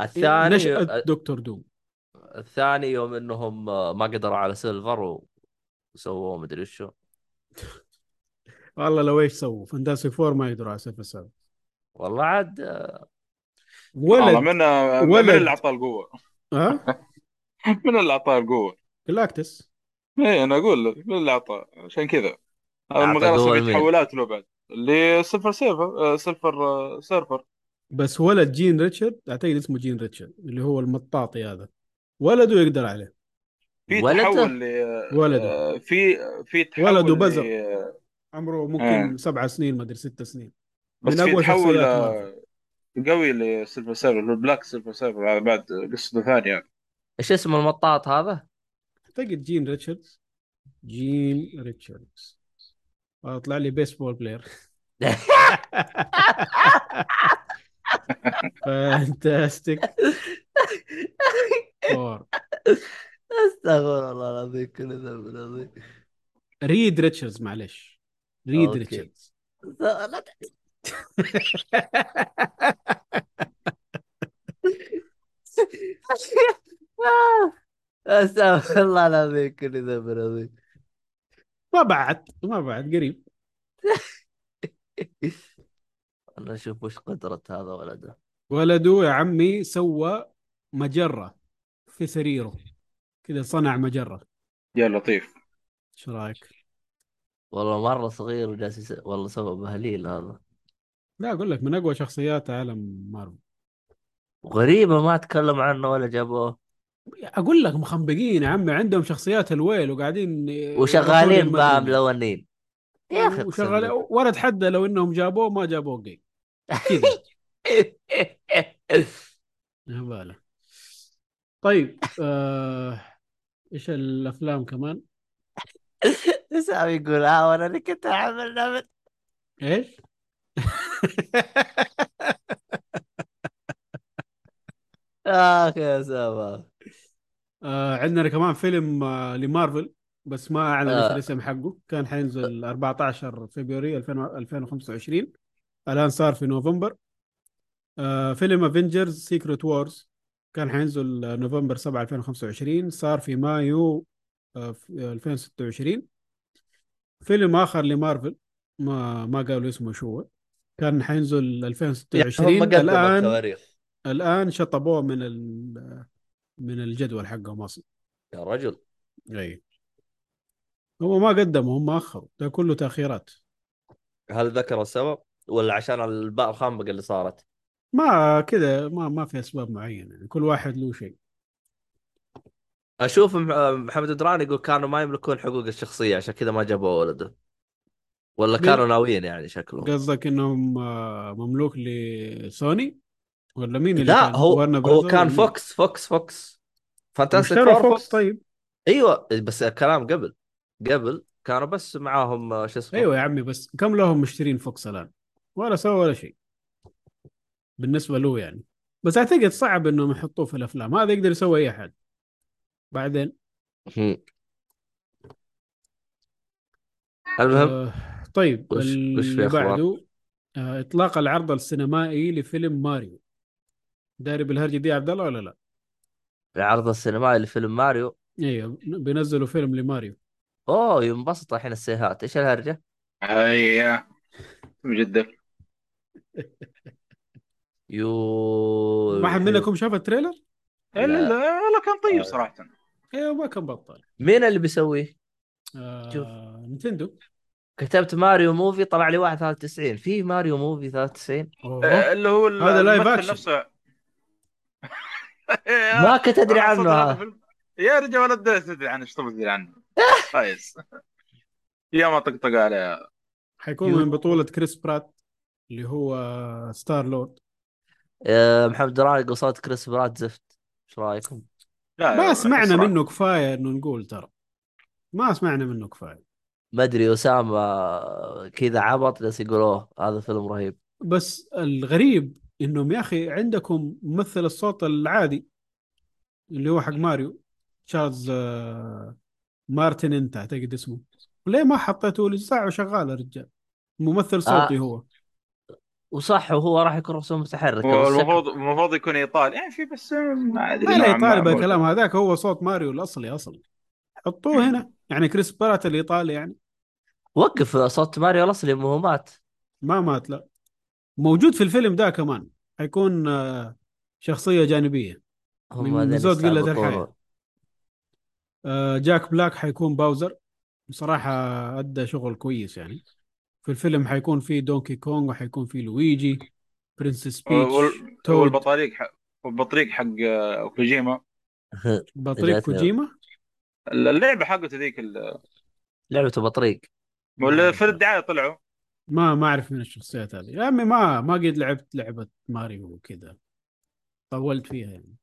الثاني نشأة دكتور دوم. الثاني يوم إنهم آه، ما قدروا على سيلفر وسووه مدري شو. والله لو إيش سووا؟ فانتاسيك فور ما يقدروا على سيلفر سيرفر والله عاد آه، والله ولد من من ولد. اللي أعطاه القوة؟ ها؟ من اللي أعطاه القوة؟ جلاكتس إيه أنا أقول لك من اللي أعطاه؟ عشان كذا. هذا من أصلا لمين؟ تحولات له بعد. اللي سيلفر سيرفر آه، سيلفر آه، سيرفر بس ولد جين ريتشارد أعتقد اسمه جين ريتشارد اللي هو المطاطي هذا. ولده يقدر عليه. في ولده؟ تحول ل ولده. آه، في في ولده تحول بزر. ل عمره ممكن آه. سبع سنين ما أدري ست سنين. بس من أقوى تحول قوي ل Silver Surfer ال Black Silver Surfer هذا بعد قصته ثانية. إيش اسم المطاط هذا؟ أعتقد جين ريتشاردز. جين ريتشاردز. آه، طلع لي baseball player Fantastic Four أستغفر الله العظيم كل ذنب العظيم ريد ريتشاردز معلش. ريد. ريتشاردز استغفر الله العظيم كل ذنب العظيم ما بعد ما بعد قريب. أنا أشوف وش قدرة هذا ولده. ولده يا عمي سوى مجرة في سريره. كذا صنع مجرة. يا لطيف. إيش رأيك؟ والله مرة صغير وجالس يس... والله سوى بهليل هذا. لا أقول لك من أقوى شخصيات عالم مارفل. غريبة ما تكلم عنه ولا جابوه. أقول لك مخنبقين يا عمي عندهم شخصيات الويل وقاعدين وشغالين يردون بقى. ملونين يا أخي وشغال. ولا اتحدى لو إنهم جابوه ما جابوه جاي كذا يا باله. طيب آه... إيش الأفلام كمان؟ سامي يقول آه وأنا اللي كنت اعمل نمت إيش؟ اخ يا سامي آه عندنا كمان فيلم آه لمارفل بس ما أعلن آه. الاسم حقه. كان حينزل 14 فبراير 2000 2025 الآن صار في نوفمبر. آه فيلم Avengers Secret Wars كان حينزل آه، نوفمبر 7 2025 صار في مايو آه في 2026 فيلم آخر لمارفل ما ما قالوا اسمه شو هو. كان حينزل يعني 2026 هم قدموا الآن التواريخ الآن شطبوه من من الجدول حقهم أصلا. يا رجل. اي هم ما قدموا هم أخروا. ده كله تأخيرات. هل ذكر السبب؟ ولا عشان الباء الخنبقه اللي صارت؟ ما كذا ما ما في أسباب معينة. يعني كل واحد له شيء. أشوف مح- محمد دران يقول كانوا ما يملكون حقوق الشخصية عشان كذا ما جابوا ولده ولا كانوا ناويين يعني شكلهم. قصدك إنهم آه، مملوك لسوني؟ ولا مين اللي لا كان؟ هو هو كان؟ فوكس فوكس فوكس. Fantastic Four فوكس طيب. أيوه بس الكلام قبل. قبل كانوا بس معاهم آه، شو اسمه؟ أيوه يا عمي بس كم لهم مشترين فوكس الآن؟ ولا سوى ولا شيء. بالنسبة له يعني. بس أعتقد صعب إنهم يحطوه في الأفلام. هذا يقدر يسوي أي أحد. بعدين هم. المهم آه طيب وش- وش في اللي؟ بعده آه إطلاق العرض السينمائي لفيلم ماريو داري بالهرجة دي يا عبد الله ولا لا؟ العرض السينمائي لفيلم ماريو أيوه بينزلوا فيلم لماريو أوه ينبسط الحين السيهات إيش الهرجة؟ هيا من جدك يو ما حد منكم شاف ال trailer؟ لا لا لا كان طيب آه. صراحة أيوه ما كان بطل مين اللي بيسويه؟ شوف. آه نينتندو كتبت ماريو movie طلع لي واحد 93 في ماريو movie 93 أوه. آه، اللي هو هذا live. نفسه ما كنت أدري عنه. يا رجال ولا تدري عنه إيش تبغى تدري عنه كويس يا ما طقطق عليها حيكون. من بطولة كريس برات اللي هو Star-Lord محمد دراني يقول صوت كريس برات زفت إيش رأيكم؟ لا ما سمعنا. منه كفاية إنه نقول ترى. ما سمعنا منه كفاية. ما أدري أسامة كذا عبط بس يقولوه هذا فيلم رهيب. بس الغريب إنهم يا أخي عندكم ممثل الصوت العادي اللي هو حق ماريو تشارلز آه، مارتن أنت أعتقد اسمه. ليه ما حطيته لي ساعة شغال الرجال ممثل صوتي آه. هو. وصح وهو راح يكون رسوم متحركة المفروض المفروض يكون إيطالي. يعني في بس ما أدري ما ما إيطالي. بالكلام هذاك هو صوت ماريو الأصلي أصلا. حطوه هنا. يعني كريس برات الإيطالي يعني. وقف صوت ماريو الأصلي مو هو مات. ما مات لا. موجود في الفيلم ده كمان. حيكون آه، شخصية جانبية. هم من زود قلة يستعبطون. الحياة. آه، جاك بلاك حيكون باوزر. بصراحة أدى شغل كويس يعني. في الفيلم حيكون في دونكي كونغ وحيكون في لويجي برنسس بيتش وال- تود والبطريق حق والبطريق حق آه، كوجيما. بطريق. كوجيما؟ اللعبة حقته ذيك ال- لعبة بطريق. ولا في الدعاية طلعوا. ما ما أعرف من الشخصيات هذه. يا عمي ما ما قد لعبت لعبة ماريو وكذا. طولت فيها يعني.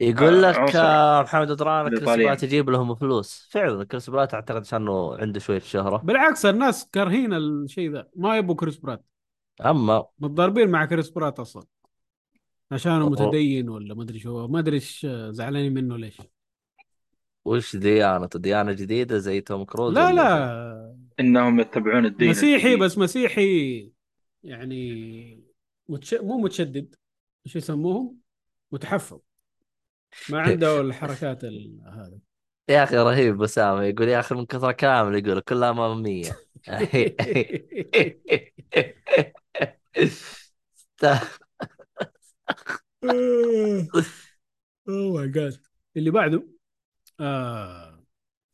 يقول آه، لك عنصر. آه، محمد دران كريس الإيطاليين. برات يجيب لهم فلوس فعلا كريس برات أعتقد إنه عنده شوية شهرة بالعكس الناس كارهين الشيء ذا ما يبغوا كريس برات أما متضاربين مع كريس برات أصلا عشانه أوه. متدين ولا ما أدري شو ما أدري إيش زعلانين منه ليش وش ديانته ديانة جديدة زي توم كروز لا ولا لا إنهم يتبعون الدين مسيحي الجديد. بس مسيحي يعني متش... مو متشدد إيش يسموهم؟ متحفظ ما عنده الحركات ال... هذا يا أخي رهيب أسامة يقول يا أخي من كثر كامل يقول كلها اماميه Oh my God اللي بعده آه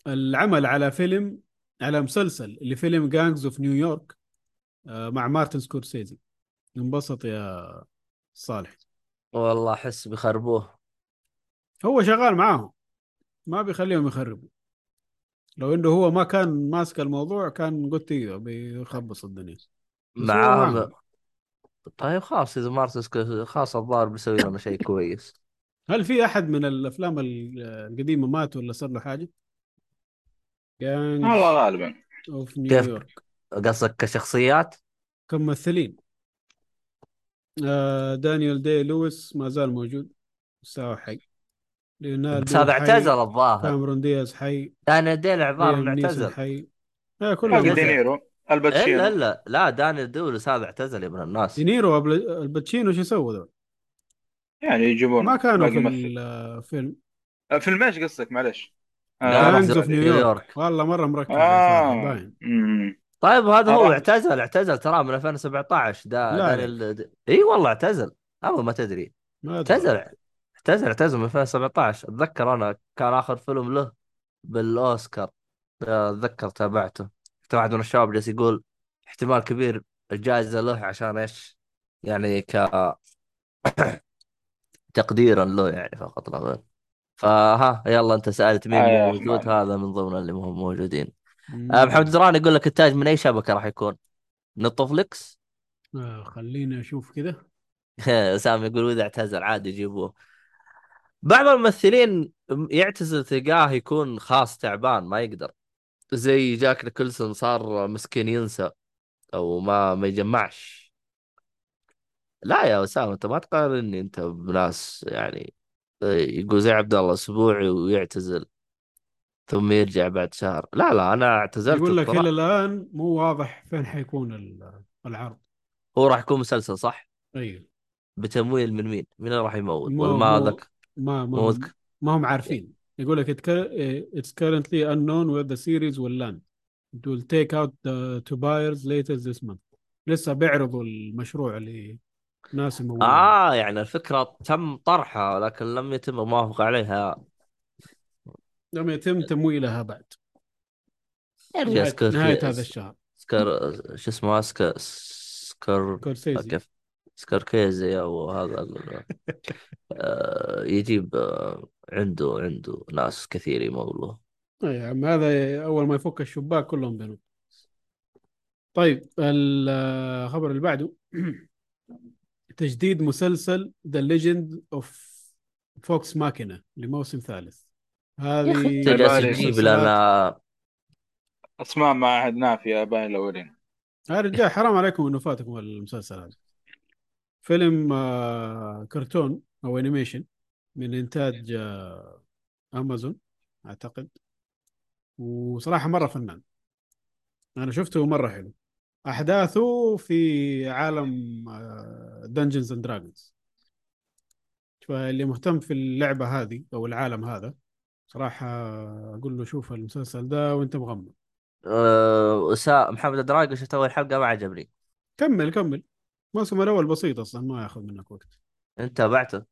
العمل على فيلم على مسلسل اللي فيلم Gangs of New York آه مع مارتن سكورسيزي. انبسط يا صالح. والله أحس بيخربوه هو شغال معاهم. ما بيخليهم يخربوا. لو إنه هو ما كان ماسك الموضوع كان قلت أيوه بيخبص الدنيا. هو معاهم. طيب خلاص إذا سكورسيزي خلاص الظاهر بيسوي لنا شيء كويس. هل في أحد من الأفلام ال- القديمة مات ولا صار له حاجة؟ والله غالبا. اوف كيف؟ نيويورك قصدك كشخصيات؟ كممثلين. آه دانيال دي لويس ما زال موجود. مستوى حي ليوناردو بس هذا حي، اعتزل الظاهر. كاميرون دياز حي دانيال ديل نيسون اعتزل. حي. آه كلهم دينيرو الباتشينو. إلا لا دانيال دولس هذا اعتزل يا ابن الناس. دينيرو الباتشينو شو يسووا ذول؟ يعني يجيبون ما كانوا في. الفيلم آه، فيلم إيش قصدك؟ معلش؟ آه، Gangs of New York. والله مرة مركز آه. باين. طيب هذا هو آه. اعتزل اعتزل ترى من 2017 دا لا دانيال د... إي والله اعتزل. اول ما تدري. اعتزل. اعتزل اعتزل من 2017 أتذكر أنا كان آخر فيلم له بالأوسكار أتذكر تابعته حتى واحد من الشباب جالس يقول احتمال كبير الجائزة له عشان إيش؟ يعني ك تقديرا له يعني فقط لا غير فها يلا أنت سألت مين آه موجود. هذا من ضمن اللي هم موجودين. آه محمد دران يقول لك التاج من أي شبكة راح يكون؟ نتفليكس آه خليني أشوف كذا سام يقول وإذا اعتزل عادي يجيبوه بعض الممثلين يعتزل تلقاه يكون خاص تعبان ما يقدر. زي جاك نيكلسون صار مسكين ينسى أو ما ما يجمعش. لا يا أسامة أنت ما تقارني أنت بناس يعني يقول زي عبد الله اسبوعي ويعتزل ثم يرجع بعد شهر. لا لا أنا اعتزلت يقول لك. إلى الآن مو واضح فين حيكون ال- العرض. هو راح يكون مسلسل صح؟ أيوه. بتمويل من مين؟ مين راح يمول مو- ولا ما ما مو ما هم عارفين. يقول لك it cur- eh, it's currently unknown where the series will land. It will take out the, to buyers later this month. لسه بيعرضوا المشروع لناس يمولون. آه يعني الفكرة تم طرحها ولكن لم يتم الموافقه عليها. لم يتم تمويلها بعد. نهاية هذا الشهر. سكر شو اسمه؟ سكر سكر كورسيزي كيف سكركيزي أو هذا آه، يجيب آه، عنده عنده ناس كثير يمولوه أي يا عم هذا أول ما يفك الشباك كلهم بينهم. طيب الخبر اللي بعده. تجديد مسلسل The Legend of Vox Machina لموسم ثالث. يا أخي. هذه انت جالس بالي تجيب لنا اسماء ما عاد نافية باين الأولين. يا رجال حرام عليكم إنه فاتكم المسلسل هذا. فيلم آه، كرتون أو animation من إنتاج آه، أمازون أعتقد. وصراحة مرة فنان. أنا شفته مرة حلو. أحداثه في عالم Dungeons and Dragons فاللي مهتم في اللعبة هذه أو العالم هذا صراحة أقول له شوف المسلسل ده وأنت مغمض. أسا- محمد الدراجي شفت أول حلقة؟ ما عجبني. كمل كمل. الموسم الأول بسيط أصلا ما ياخذ منك وقت. أنت تابعته؟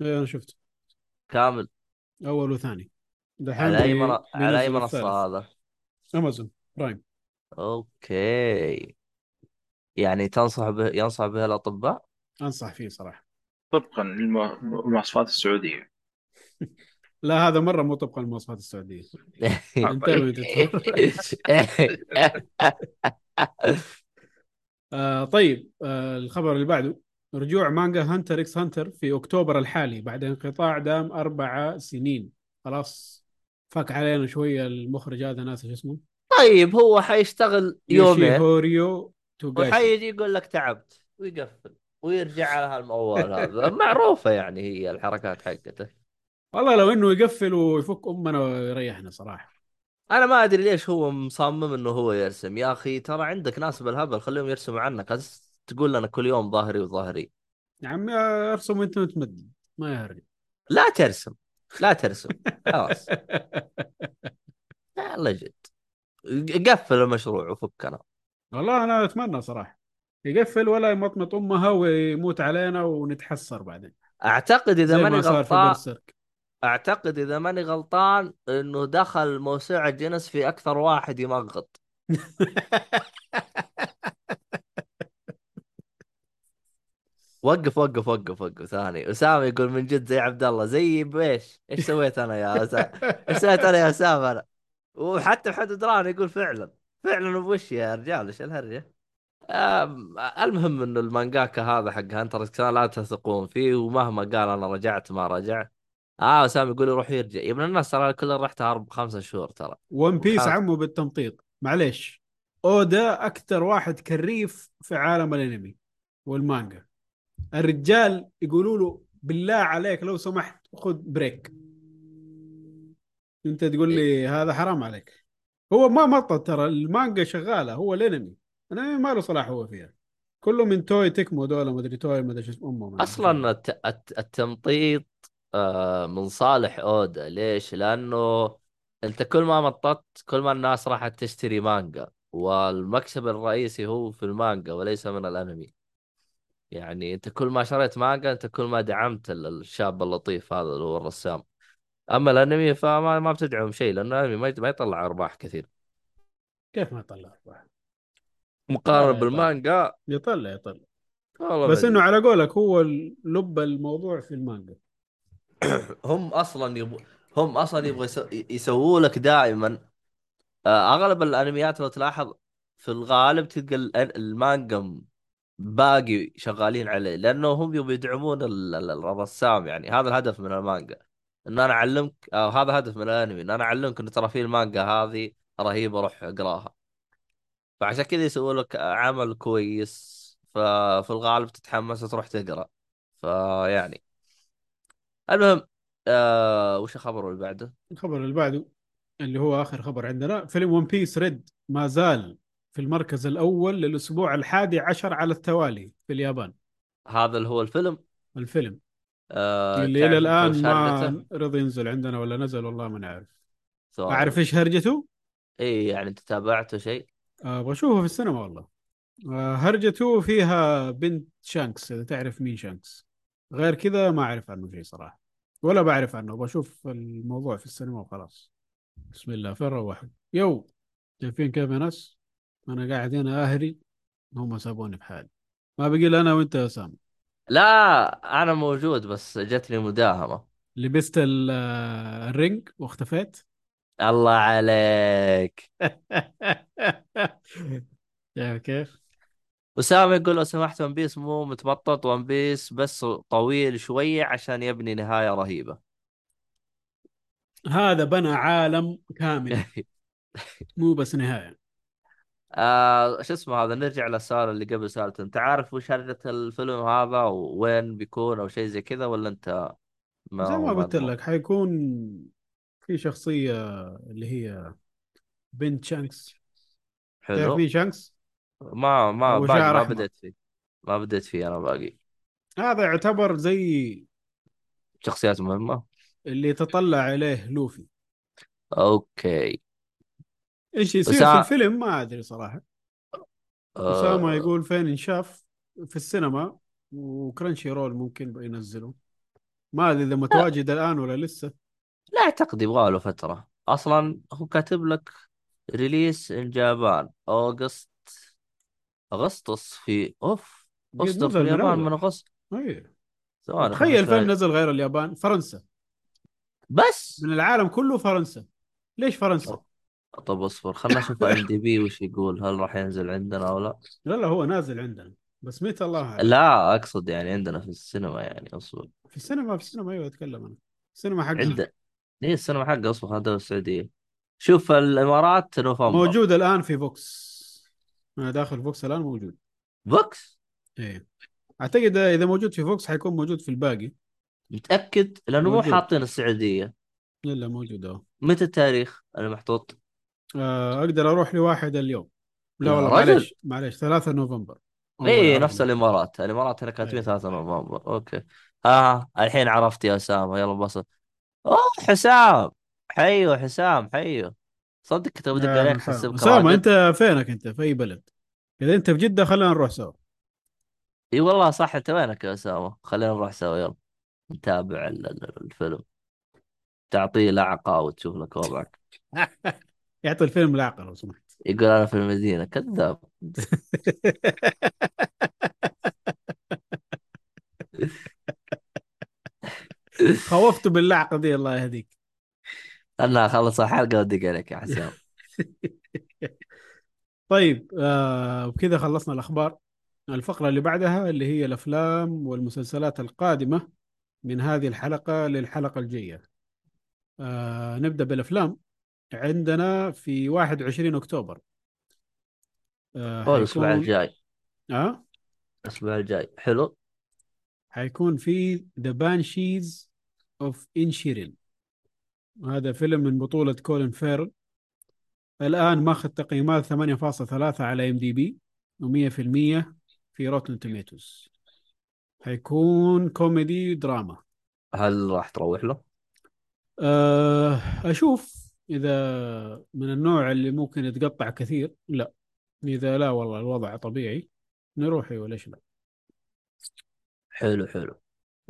إيه، أنا شفته. كامل؟ أول وثاني. دحين على أي من... على أي منصة. هذا؟ Amazon Prime. okay. يعني تنصح به ينصح به الأطباء؟ أنصح فيه صراحة. طبقا للمواصفات السعودية. لا هذا مرة مو طبقا للمواصفات السعودية. تتفرج آه طيب آه الخبر اللي بعده. رجوع مانجا Hunter x Hunter في أكتوبر الحالي بعد انقطاع دام أربع سنين. خلاص فك علينا شوية المخرج هذا ناس شو اسمه؟ طيب هو حيشتغل يومين. توغاشي. وحيجي يقول لك تعبت ويقفل ويرجع على هالموال هذا. معروفة يعني هي الحركات حقته. والله لو إنه يقفل ويفك أمنا ويريحنا صراحة. أنا ما أدري ليش هو مصمم إنه هو يرسم. يا أخي ترى عندك ناس بالهبل خليهم يرسموا عنك. بس تقول لنا كل يوم ظاهري وظاهري. يا عمي أرسم وأنت متمدد ما يهرج. لا ترسم. لا ترسم. خلاص. الله جد قفل المشروع وفكنا والله أنا أتمنى صراحة. يقفل ولا يمطمط أمها ويموت علينا ونتحسر بعدين. أعتقد إذا ماني غلطان أعتقد إذا ماني غلطان إنه دخل موسوعة جينيس في أكثر واحد يمغط وقف وقف وقف وقف ثاني أسامة يقول من جد زي عبد الله زي بإيش؟ إيش سويت أنا يا اسامه؟ إيش سويت أنا يا أسامة أنا؟ وحتى محمد دران يقول فعلا فعلا بوش يا رجال إيش الهرجة؟ المهم إنه المانجاكا هذا حق Hunter لا تثقون فيه ومهما قال أنا رجعت ما رجع آه اسامه يقول يروح يرجع. يا ابن الناس ترى كلها رحتها أربع خمسة شهور ترى. One Piece. عمو بالتمطيط معليش. أودا أكثر واحد كريف في عالم الأنمي والمانجا. الرجال يقولوا له بالله عليك لو سمحت خذ break. أنت تقول لي هذا حرام عليك. هو ما مطط ترى المانجا شغالة هو الأنمي. الانمي ما له صلاح هو فيها. كله من توي تكمو دول ما أدري توي ما أدري شو اسمهم أصلا الت... الت... التمطيط آه، من صالح أودا ليش؟ لأنه أنت كل ما مططت كل ما الناس راحت تشتري مانجا والمكسب الرئيسي هو في المانجا وليس من الأنمي يعني أنت كل ما شريت مانجا أنت كل ما دعمت ال- الشاب اللطيف هذا اللي هو الرسام أما الأنمي فما ما بتدعم شيء لأنه الأنمي ما يط- ما يطلع أرباح كثير كيف ما يطلع أرباح؟ مقارنه يطلع. بالمانجا يطلع يطلع والله بس إنه. على قولك هو لب الموضوع في المانجا هم أصلا يبغوا هم أصلا يبغوا يسو... يسووا لك دائما آه، أغلب الأنميات لو تلاحظ في الغالب تلقى ال- المانجا باقي شغالين عليه لأنه هم يبغوا يدعمون ال- ال- الرسام يعني. هذا الهدف من المانجا إن أنا أعلمك أو هذا هدف من الأنمي إن أنا أعلمك انه ترى في المانجا هذه رهيبة روح أقراها. فعشان كذا يسووا لك عمل كويس ففي الغالب تتحمس وتروح تقرأ. فيعني المهم آه وش الخبر اللي بعده؟ الخبر اللي بعده اللي هو آخر خبر عندنا فيلم One Piece Red ما زال في المركز الأول للأسبوع الحادي عشر على التوالي في اليابان هذا اللي هو الفيلم الفيلم آه اللي إلى الآن ما؟ رضي ينزل عندنا ولا نزل والله ما نعرف. أعرف إيش هرجته؟ اي يعني أنت تابعته شيء؟ أبغى اشوفه في السينما والله آه، هرجته فيها بنت شانكس إذا تعرف مين شانكس غير كذا ما أعرف عنه شيء صراحة ولا بعرف عنه بشوف الموضوع في السينما وخلاص. بسم الله فين روحوا يو شايفين كيف يا ناس؟ أنا قاعد هنا آهري هم سابوني بحالي ما بقي إلا أنا وأنت يا سام لا أنا موجود بس جتني مداهمة. لبست ال- ال ring واختفيت؟ الله عليك. شايف كيف؟ اسامه يقول لو سمحت One Piece مو متمطط One Piece بس طويل شوية عشان يبني نهاية رهيبة. هذا بنى عالم كامل مو بس نهاية. آه شو اسمه هذا؟ نرجع للسؤال اللي قبل سالته انت عارف وش هرجة الفيلم هذا وين بيكون أو شيء زي كذا ولا انت ما زي ما قلت؟ لك حيكون في شخصية اللي هي بنت شانكس. تعرف حلو مين شانكس؟ ما ما باقي ما أحمر. بديت فيه ما بديت فيه أنا باقي. هذا يعتبر زي شخصيات مهمة؟ اللي تطلع اليه لوفي. okay. إيش يصير أسا- في الفيلم؟ ما أدري صراحة. اسامه آه. يقول فين انشاف في السينما و Crunchyroll ممكن ينزله ما أدري إذا متواجد الآن ولا لسه. لا أعتقد يبغى له فترة. أصلا هو كاتب لك release in Japan August أغسطس في أوف اصدر في من اليابان من اول اغسطس أيوه تخيل فيلم. نزل غير اليابان؟ فرنسا. بس! من العالم كله فرنسا. ليش فرنسا؟ طب أصبر خلنا نشوف IMDb وش يقول هل راح ينزل عندنا أو لا؟ لا لا هو نازل عندنا بس متى الله لا أقصد يعني عندنا في السينما يعني أصبر. في السينما في السينما أيوه أتكلم أنا. السينما حقنا. عند ليه السينما حقه أصبر هذا السعودية. شوف الإمارات نوفمبر. موجود الآن في VOX. أنا داخل VOX الآن موجود. VOX إيه. أعتقد اذا موجود في VOX حيكون موجود في الباقي. متأكد؟ لأنه مو. حاطين السعودية. لا لا موجود اهو متى التاريخ؟ المحطوط آه، أقدر أروح لواحد اليوم. لا والله. معلش معلش 3 نوفمبر. اي نفس. الإمارات. الإمارات هنا كاتبين إيه. 3 نوفمبر. okay. آه الحين عرفت يا أسامة. يلا انبسط أوه حسام. حيو حسام حيو. صدق كنت بدق آه، عليك مساء. حسبك أسامة. أنت فينك أنت في أي بلد؟ إذا أنت في جدة خلينا نروح سوا. إي والله صح أنت وينك يا أسامة؟ خلينا نروح سوا يلا. نتابع ال- ال- الفيلم. تعطيه لعقة وتشوف لك وضعك. يعطي الفيلم العقل لو سمحت. يقول أنا في المدينة كذاب. خوفته باللعقة دي الله يهديك. أنا اخلص الحلقة وادق عليك يا حسام طيب آه خلصنا الأخبار. الفقرة اللي بعدها اللي هي الأفلام والمسلسلات القادمة من هذه الحلقة للحلقة الجاية. آه نبدأ بالأفلام. عندنا في 21 أكتوبر. آه هو الأسبوع حيكون- الجاي. آه؟ الأسبوع الجاي. حلو. حيكون في The Banshees of Inisherin هذا فيلم من بطولة كولين فاريل. الآن ماخذ تقييمات 8.3 على IMDb و100% في Rotten Tomatoes حيكون كوميدي دراما. هل راح تروح له؟ أه أشوف إذا من النوع اللي ممكن يتقطع كثير. لا إذا لا والله الوضع طبيعي. نروح أيوة ليش لا؟ حلو حلو.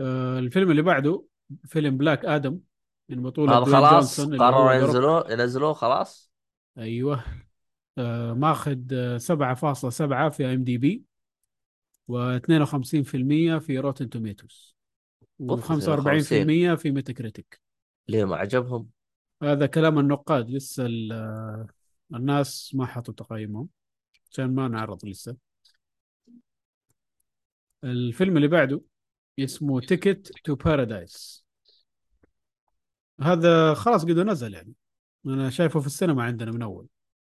أه الفيلم اللي بعده فيلم Black Adam هذا دوين خلاص قرروا. ينزلوه ينزلوه خلاص؟ أيوه. آه ماخذ آه، 7.7 في IMDb و52% في Rotten Tomatoes أوف، و45% في Metacritic ليه ما عجبهم؟ هذا كلام النقاد. لسه آه، الناس ما حطوا تقييمهم عشان ما نعرض لسه. الفيلم اللي بعده اسمه Ticket to Paradise هذا خلاص قد نزل يعني. أنا شايفه في السينما عندنا من أول.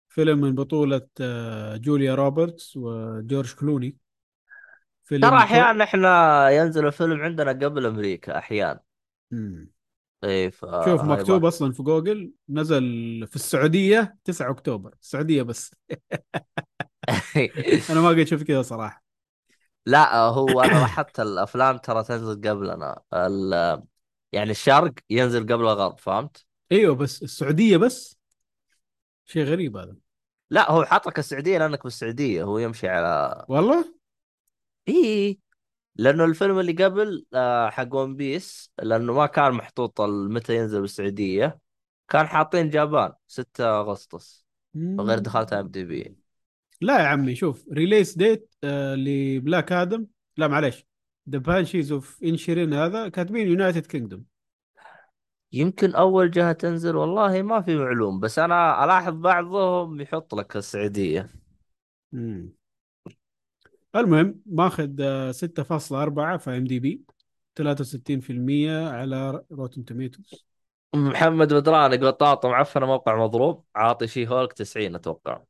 فيلم من بطولة آه، جوليا روبرتس وجورج كلوني. فيلم ترى أحيانا إحنا ينزل الفيلم عندنا قبل أمريكا أحيانا. مم. إي ف شوف مكتوب. أصلا في جوجل نزل في السعودية 9 أكتوبر. السعودية بس. أنا ما قد شفت كذا صراحة. لا هو أنا لاحظت الأفلام ترى تنزل قبلنا. ال... يعني الشرق ينزل قبل الغرب فهمت؟ أيوه بس السعودية بس؟ شيء غريب هذا. لا هو حاط لك السعودية لأنك بالسعودية هو يمشي على والله؟ إي لأنه الفيلم اللي قبل آه، حق One Piece لأنه ما كان محطوط متى ينزل بالسعودية كان حاطين Japan 6 أغسطس وغير دخلت IMDb. لا يا عمي شوف release date آه ل Black Adam. لا معلش The Banshees of Inisherin هذا كاتبين United Kingdom يمكن أول جهة تنزل والله ما في معلوم بس أنا ألاحظ بعضهم يحط لك السعودية. مم. المهم ماخذ آه، 6.4 في IMDb 63% على Rotten Tomatoes محمد بدران يقول طماطا معفنه موقع مضروب. عاطي She-Hulk 90 أتوقع.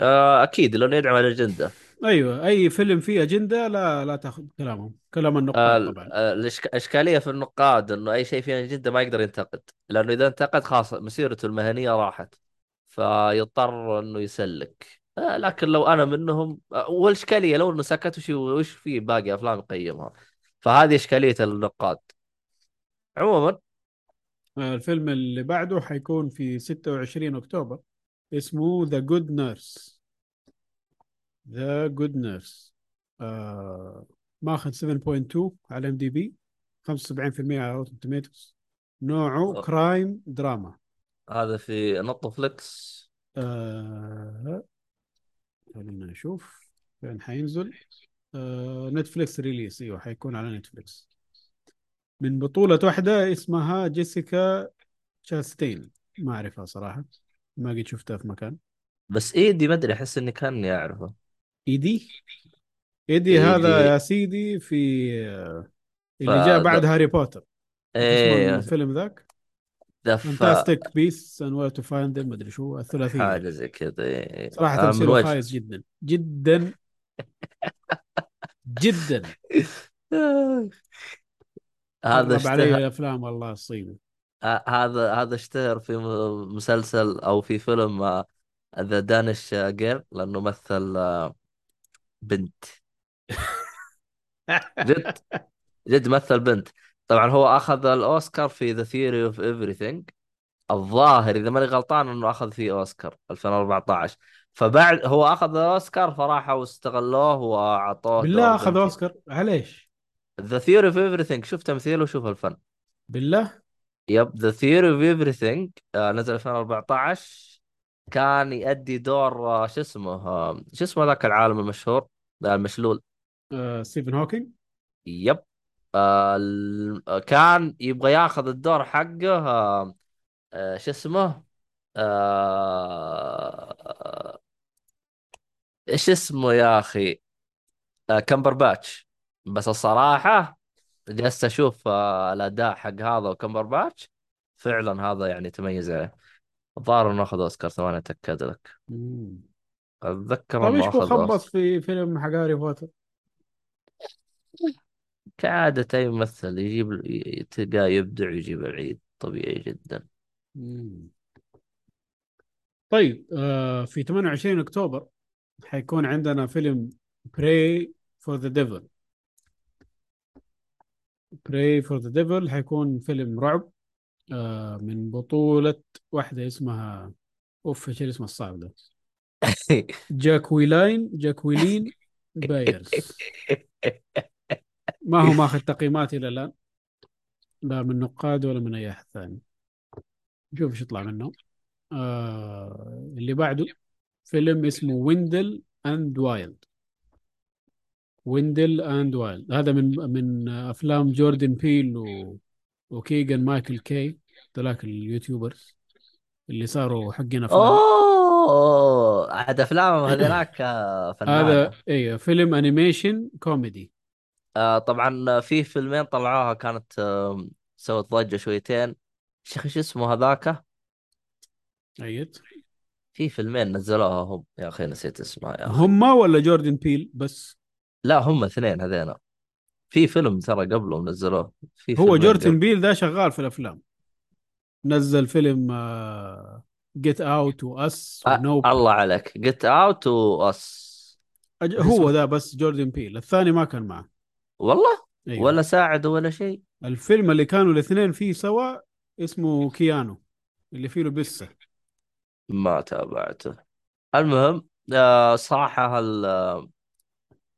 آه، أكيد لأنه يدعم الأجندة. أيوه أي فيلم فيه أجندة لا لا تأخذ كلامهم كلام النقاد آه، طبعا. آه، الاشكاليه في النقاد إنه أي شيء فيه أجندة ما يقدر ينتقد لأنه إذا انتقد خلاص مسيرته المهنية راحت فيضطر إنه يسلك. آه، لكن لو أنا منهم آه، والإشكالية لو إنه سكت وش وش في باقي أفلام يقيمها؟ فهذه إشكالية النقاد. عموما آه، الفيلم اللي بعده حيكون في 26 أكتوبر اسمه The Good Nurse The Good Nurse ماخذ 7.2 على IMDb 75% على Rotten Tomatoes نوعه. crime drama هذا في Netflix آه... خلينا نشوف. فين حينزل؟ آه Netflix release أيوه حيكون على Netflix من بطولة واحدة اسمها جيسيكا شاستين. ما أعرفها صراحة. ما قد شفتها في مكان. بس إيدي ما أدري أحس إني كأني أعرفه. إيدي؟ إيدي هذا يا سيدي في آه، ف اللي جاء بعد هاري بوتر. إيه. الفيلم ذاك؟ The Fantastic Beasts and Where to Find ما أدري شو الثلاثية. حاجة زي كذا إيه. صراحة من تمثيله خايس جدا. جدا. جدا. هذا خرب علي اشتهر الافلام والله الصيني هذا هذا اشتهر في مسلسل أو في فيلم The Danish Girl لأنه مثل آه، بنت. جد؟ جد مثل بنت. طبعا هو أخذ الأوسكار في The Theory of Everything الظاهر إذا ماني غلطان إنه أخذ فيه أوسكار 2014 فبعد هو أخذ الأوسكار فراحوا واستغلوه وأعطوه بالله أخذ أوسكار؟ معليش. The Theory of Everything شوف تمثيله وشوف الفن. بالله؟ yep The Theory of Everything نزل 2014 كان يؤدي دور آه، شو اسمه آه، شو اسمه ذاك العالم المشهور؟ المشلول. آه ستيفن هوكينج. yep. آه، آه، كان يبغى ياخذ الدور حقه آه، آه، شو اسمه؟ آه، إيش اسمه يا أخي؟ آه، كمبر باتش بس الصراحة جلست أشوف آه، الأداء حق هذا وكمبر باتش فعلا هذا يعني تميز. عليه الظاهر إنه أخذ أوسكار ثواني أتأكد لك. مم. أتذكر طيب إيش اوسكار في فيلم حق هاري بوتر؟ كعادة اي ممثل يجيب تلقاه يبدع ويجيب العيد طبيعي جدا. مم. طيب آه في 28 أكتوبر حيكون عندنا فيلم Prey for the Devil. Prey for the Devil حيكون فيلم رعب آه من بطولة واحدة اسمها أوف إيش الاسم الصعب ده؟ جاكويلاين جاكويلين بايرز. ما هو ماخذ تقييمات إلى الآن؟ لا من نقاد ولا من أي أحد ثاني. نشوف إيش يطلع منه. آه اللي بعده فيلم اسمه Wendell and Wild. Wendell and Wild. هذا من من أفلام جوردن بيل و... وكيجان مايكل كي ذلاك ال YouTubers اللي صاروا حقين أفلام. اوه عاد افلامهم هذيلاك آه، فنانة هذا أيوه فيلم animation كوميدي آه، طبعا في فيلمين طلعوها كانت آه، سوت ضجة شويتين. شيخ إيش اسمه هذاك؟ ايد في فيلمين نزلوها هم. يا أخي نسيت اسمها يا أخي. هم ولا جوردن بيل؟ بس. لا هم اثنين هذينا. في فيلم ترى قبلهم نزلوه. في هو جوردن. بيل ده شغال في الأفلام. نزل فيلم Get Out و Us و Nope الله عليك. Get Out و Us هو؟ ده بس جوردن بيل. الثاني ما كان معه. والله؟ أيوه. ولا ساعد ولا شيء. الفيلم اللي كانوا الاثنين فيه سوا اسمه كيانو اللي فيه له بسه ما تابعته. المهم آه صراحة ال- آه،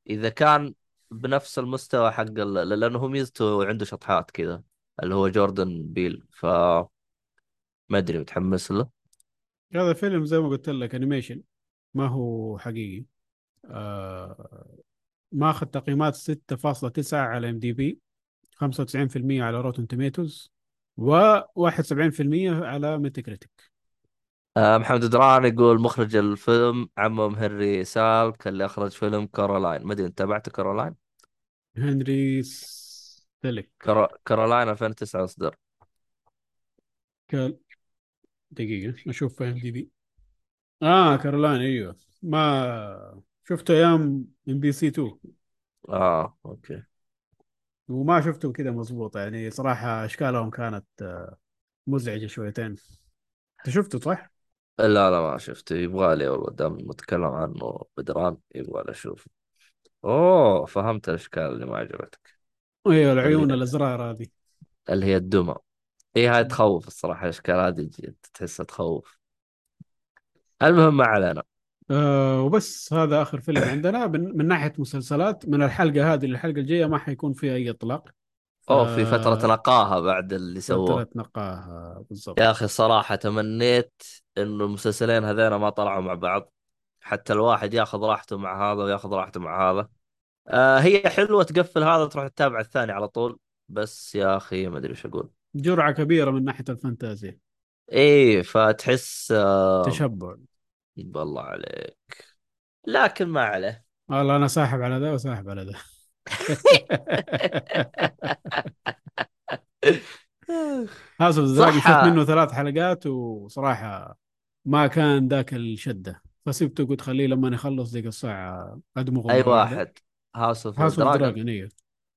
إذا كان بنفس المستوى حق لأنه هو ميزته عنده شطحات كذا اللي هو جوردن بيل ف ما أدري متحمس له. هذا فيلم زي ما قلت لك انيميشن ما هو حقيقي. آه ماخذ تقييمات 6.9 على IMDb 95% على Rotten Tomatoes و71% على Metacritic آه محمد دران يقول مخرج الفيلم عمهم هنري سالك اللي أخرج فيلم Coraline ما أدري انت تابعت Coraline هنري ستيلك كرو... Coraline 2009 اصدر كال دقيقة. أشوف في IMDb آه كارولاين أيوه. ما شفته أيام MBC 2 آه أوكي. وما شفته كذا مضبوط يعني صراحة أشكالهم كانت آه، مزعجة شويتين. أنت شفته صح؟ لا لا ما شفته. يبغالي والله دام متكلم عنه بدران يبغالي أشوف. أوه فهمت الأشكال اللي ما عجبتك. أيوه العيون الأزرار هذه. اللي هي الدمى. إي هاي تخوف الصراحة الاشكال هذه تحسها تخوف. المهم ما علينا. آه وبس هذا آخر فيلم عندنا. من, من ناحية مسلسلات من الحلقة هذه للحلقة الجاية ما حيكون فيها أي إطلاق. أوه في ف- فترة نقاهة بعد اللي سووه. فترة نقاهة بالضبط. يا أخي صراحة تمنيت إنه المسلسلين هذين ما طلعوا مع بعض. حتى الواحد ياخذ راحته مع هذا وياخذ راحته مع هذا. آه هي حلوة تقفل هذا تروح تتابع الثاني على طول. بس يا أخي ما أدري إيش أقول. جرعة كبيرة من ناحية الفانتازيا إيه فتحس آه تشبع. بالله عليك. لكن ما عليه. والله أنا ساحب على ذا وساحب على ذا. House of Dragon شفت منه ثلاث حلقات وصراحة ما كان ذاك الشدة. فسبته قلت خليه لما يخلص ذيك الساعة أدمغه أي واحد. House of Dragon Dragon أيوه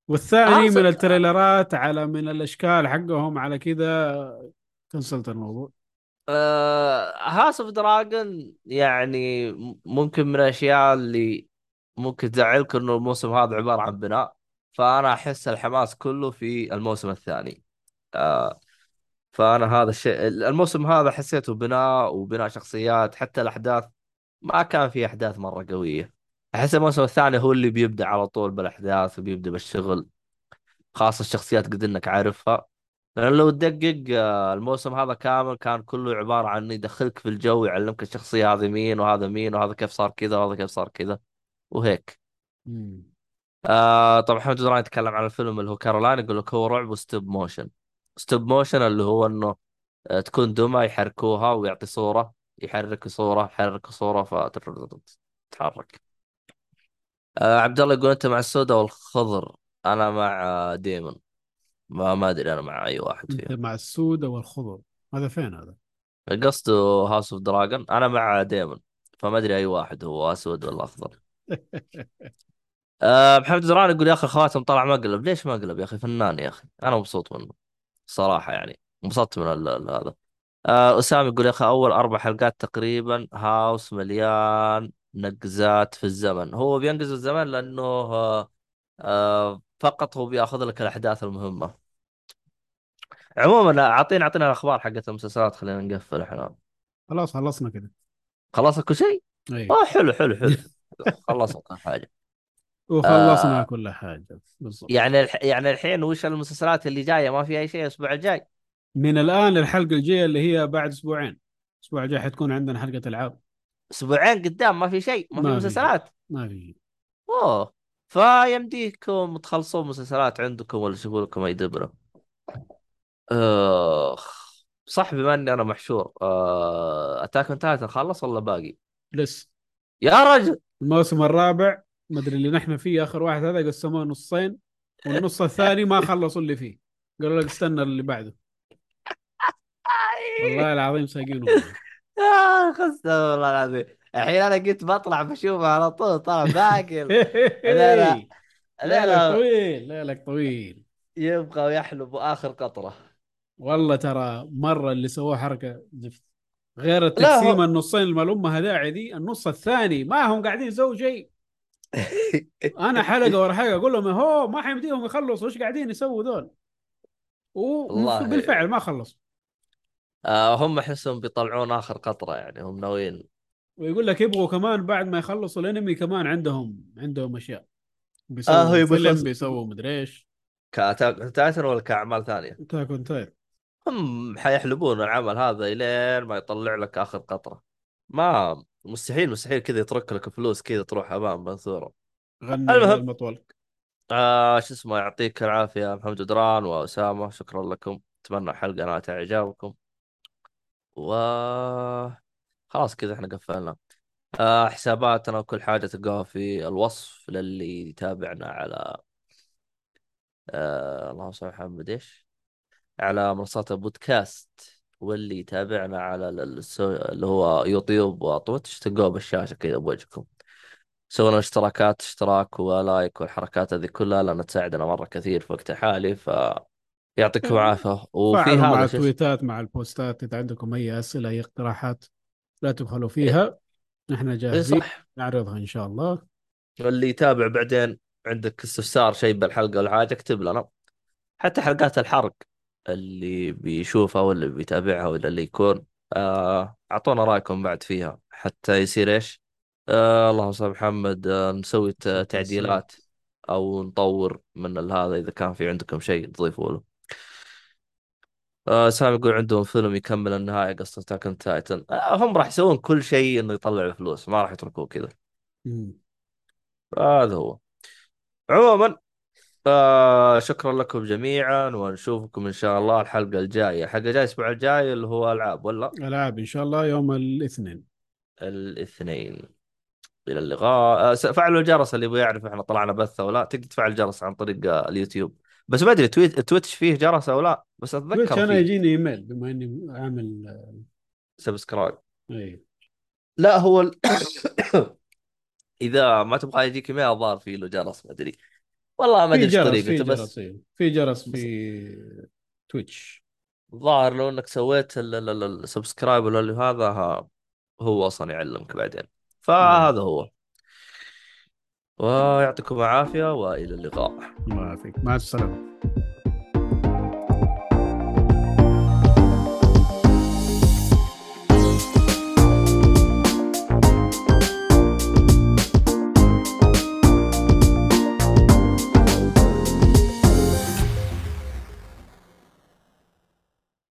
والثاني House من التريلرات على من الأشكال حقهم على كذا كنسلت الموضوع. House of Dragon يعني ممكن من الأشياء اللي ممكن تزعلك إنه الموسم هذا عبارة عن بناء فأنا أحس الحماس كله في الموسم الثاني. آه، فأنا هذا الشيء الموسم هذا حسيته بناء وبناء شخصيات حتى الأحداث ما كان في أحداث مرة قوية. أحس الموسم الثاني هو اللي بيبدأ على طول بالأحداث وبيبدأ بالشغل خاصة الشخصيات قد إنك عارفها. لأن لو تدقق آه، الموسم هذا كامل كان كله عبارة عن إنه يدخلك في الجو يعلمك الشخصية هذه مين وهذا مين وهذا كيف صار كذا وهذا كيف صار كذا وهيك. مم. آه طبعا محمد دران يتكلم عن الفيلم اللي هو كارولاين يقول لك هو رعب و stop motion. stop motion اللي هو إنه آه، تكون دمى يحركوها ويعطي صورة يحرك صورة يحرك صورة فتتحرك آه عبد الله يقول أنت مع السوداء والخضر أنا مع آه، ديمون. ما ما أدري أنا مع أي واحد أنت فيهم. مع السودة والخضر. هذا فين هذا؟ قصده House of Dragon أنا مع ديمون فما أدري أي واحد هو أسود ولا أخضر. آه محمد دران يقول يا أخي خواتم طلع مقلب. ليش مقلب يا أخي؟ فنان يا أخي. أنا مبسوط منه صراحة يعني. انبسطت من ال- ال- هذا. آه أسامة يقول يا أخي أول أربع حلقات تقريبا هاوس مليان. نقزات في الزمن. هو بينقز الزمن لأنه آه آه فقط هو بيأخذ لك الأحداث المهمة. عموما أعطينا أعطينا الأخبار حقت المسلسلات خلينا نقفل إحنا. خلاص خلصنا كذا خلصت كل شيء؟ اي آه حلو حلو حلو. خلصت كل حاجة. وخلصنا آه كل حاجة. بالضبط. يعني الح... يعني الحين وش المسلسلات اللي جاية؟ ما في أي شيء الأسبوع الجاي؟ من الآن للحلقة الجاية اللي هي بعد أسبوعين. الأسبوع الجاي حتكون عندنا حلقة ألعاب. أسبوعين قدام ما في شيء ما في ما في مسلسلات. ما في شيء. أوه فيمديكم تخلصون مسلسلات عندكم ولا تشوفوا لكم أي دبرة؟ أخ صح بما إني أنا محشور آه... أتاك أون تايتن خلص ولا باقي؟ لسه يا رجل! الموسم الرابع ما أدري اللي نحن فيه آخر واحد هذا قسموه نصين والنص الثاني ما خلصوا اللي فيه. قالوا لك استنى اللي بعده. والله العظيم ساقينه. آه استغفر الله العظيم. الحين أنا قلت بطلع بشوفه على طول طلع باقي لا لا لا لا. طويل ليلك طويل. يبغى يحلب آخر قطرة. والله ترى مرة اللي سووه حركة زفت غير لا التقسيم هو النصين اللي ما لها داعي دي النص الثاني ما هم قاعدين يسووا شيء. أنا حلقة ورا حلقة أقول لهم هو ما حيمديهم يخلصوا إيش قاعدين يسووا ذول؟ والله وبالفعل ما خلصوا. آه هم أحسهم بيطلعون آخر قطرة يعني هم ناويين. ويقول لك يبغوا كمان بعد ما يخلصوا الانمي كمان عندهم عندهم أشياء. بيسووا هي فيلم بيسووا مدري إيش. ك Attack on Titan ولا كأعمال ثانية؟ Attack on Titan هم حيحلبون العمل هذا إلين ما يطلع لك آخر قطرة. ما مستحيل مستحيل كذا يترك لك فلوس كذا تروح هباء منثورة. غني المهم المطول آه شو اسمه يعطيك العافية محمد جدران وأسامة شكرا لكم. أتمنى الحلقة نالت إعجابكم. و خلاص كذا إحنا قفلنا آه حساباتنا وكل حاجة تلقاها في الوصف للي يتابعنا على آه اللهم صل على محمد إيش على منصات البودكاست واللي يتابعنا على. اللي هو يوتيوب وتويتش تلقوه بالشاشة كذا بوجهكم سوينا اشتراكات اشتراك و like والحركات هذه كلها لأنها تساعدنا مرة كثير في وقت حالي فيعطيكم العافية. وفي فعلوا مع هذا اسمه؟ التويتات مع البوستات إذا عندكم أي أسئلة أي اقتراحات لا تبخلوا فيها. نحن إيه جاهزين. صح. نعرضها إن شاء الله. اللي يتابع بعدين عندك استفسار شيء بالحلقة ولا حاجة اكتب لنا. حتى حلقات الحرق اللي بيشوفها واللي بيتابعها ولا اللي يكون. آه، أعطونا رأيكم بعد فيها. حتى يصير إيش؟ آه اللهم صل محمد. آه نسوي. تعديلات أو نطور من هذا إذا كان في عندكم شيء تضيفوا له. آه سامي يقول عندهم فيلم يكمل النهاية قصة تاكن تايتن آه هم راح يسوون كل شيء إنه يطلعوا فلوس ما راح يتركوه كذا. هذا هو. عموما آه شكرا لكم جميعا ونشوفكم إن شاء الله الحلقة الجاية. الحلقة الجايه الأسبوع الجاي اللي هو ألعاب ولا؟ ألعاب إن شاء الله يوم الاثنين. الاثنين. إلى اللقاء. آه فعلوا الجرس اللي يبغى يعرف إحنا طلعنا بث أو لا. تقدر تفعل الجرس عن طريق آه، اليوتيوب. بس ما أدري تويت تويتش فيه جرس أو لا بس تويتش اتذكر أنا فيه يجيني إيميل بما إني عامل subscribe. اي لا هو ال... إذا ما تبغى يجيك إيميل الظاهر فيه له جرس ما أدري. والله ما أدري إيش طريقته جرس بس إيه. في جرس في تويتش. الظاهر لو إنك سويت ال- ال- ال- ال subscribe ولا هذا هو أصلا يعلمك بعدين. فهذا هو. ويعطيكم العافية وإلى اللقاء. الله يعافيك. مع السلامة.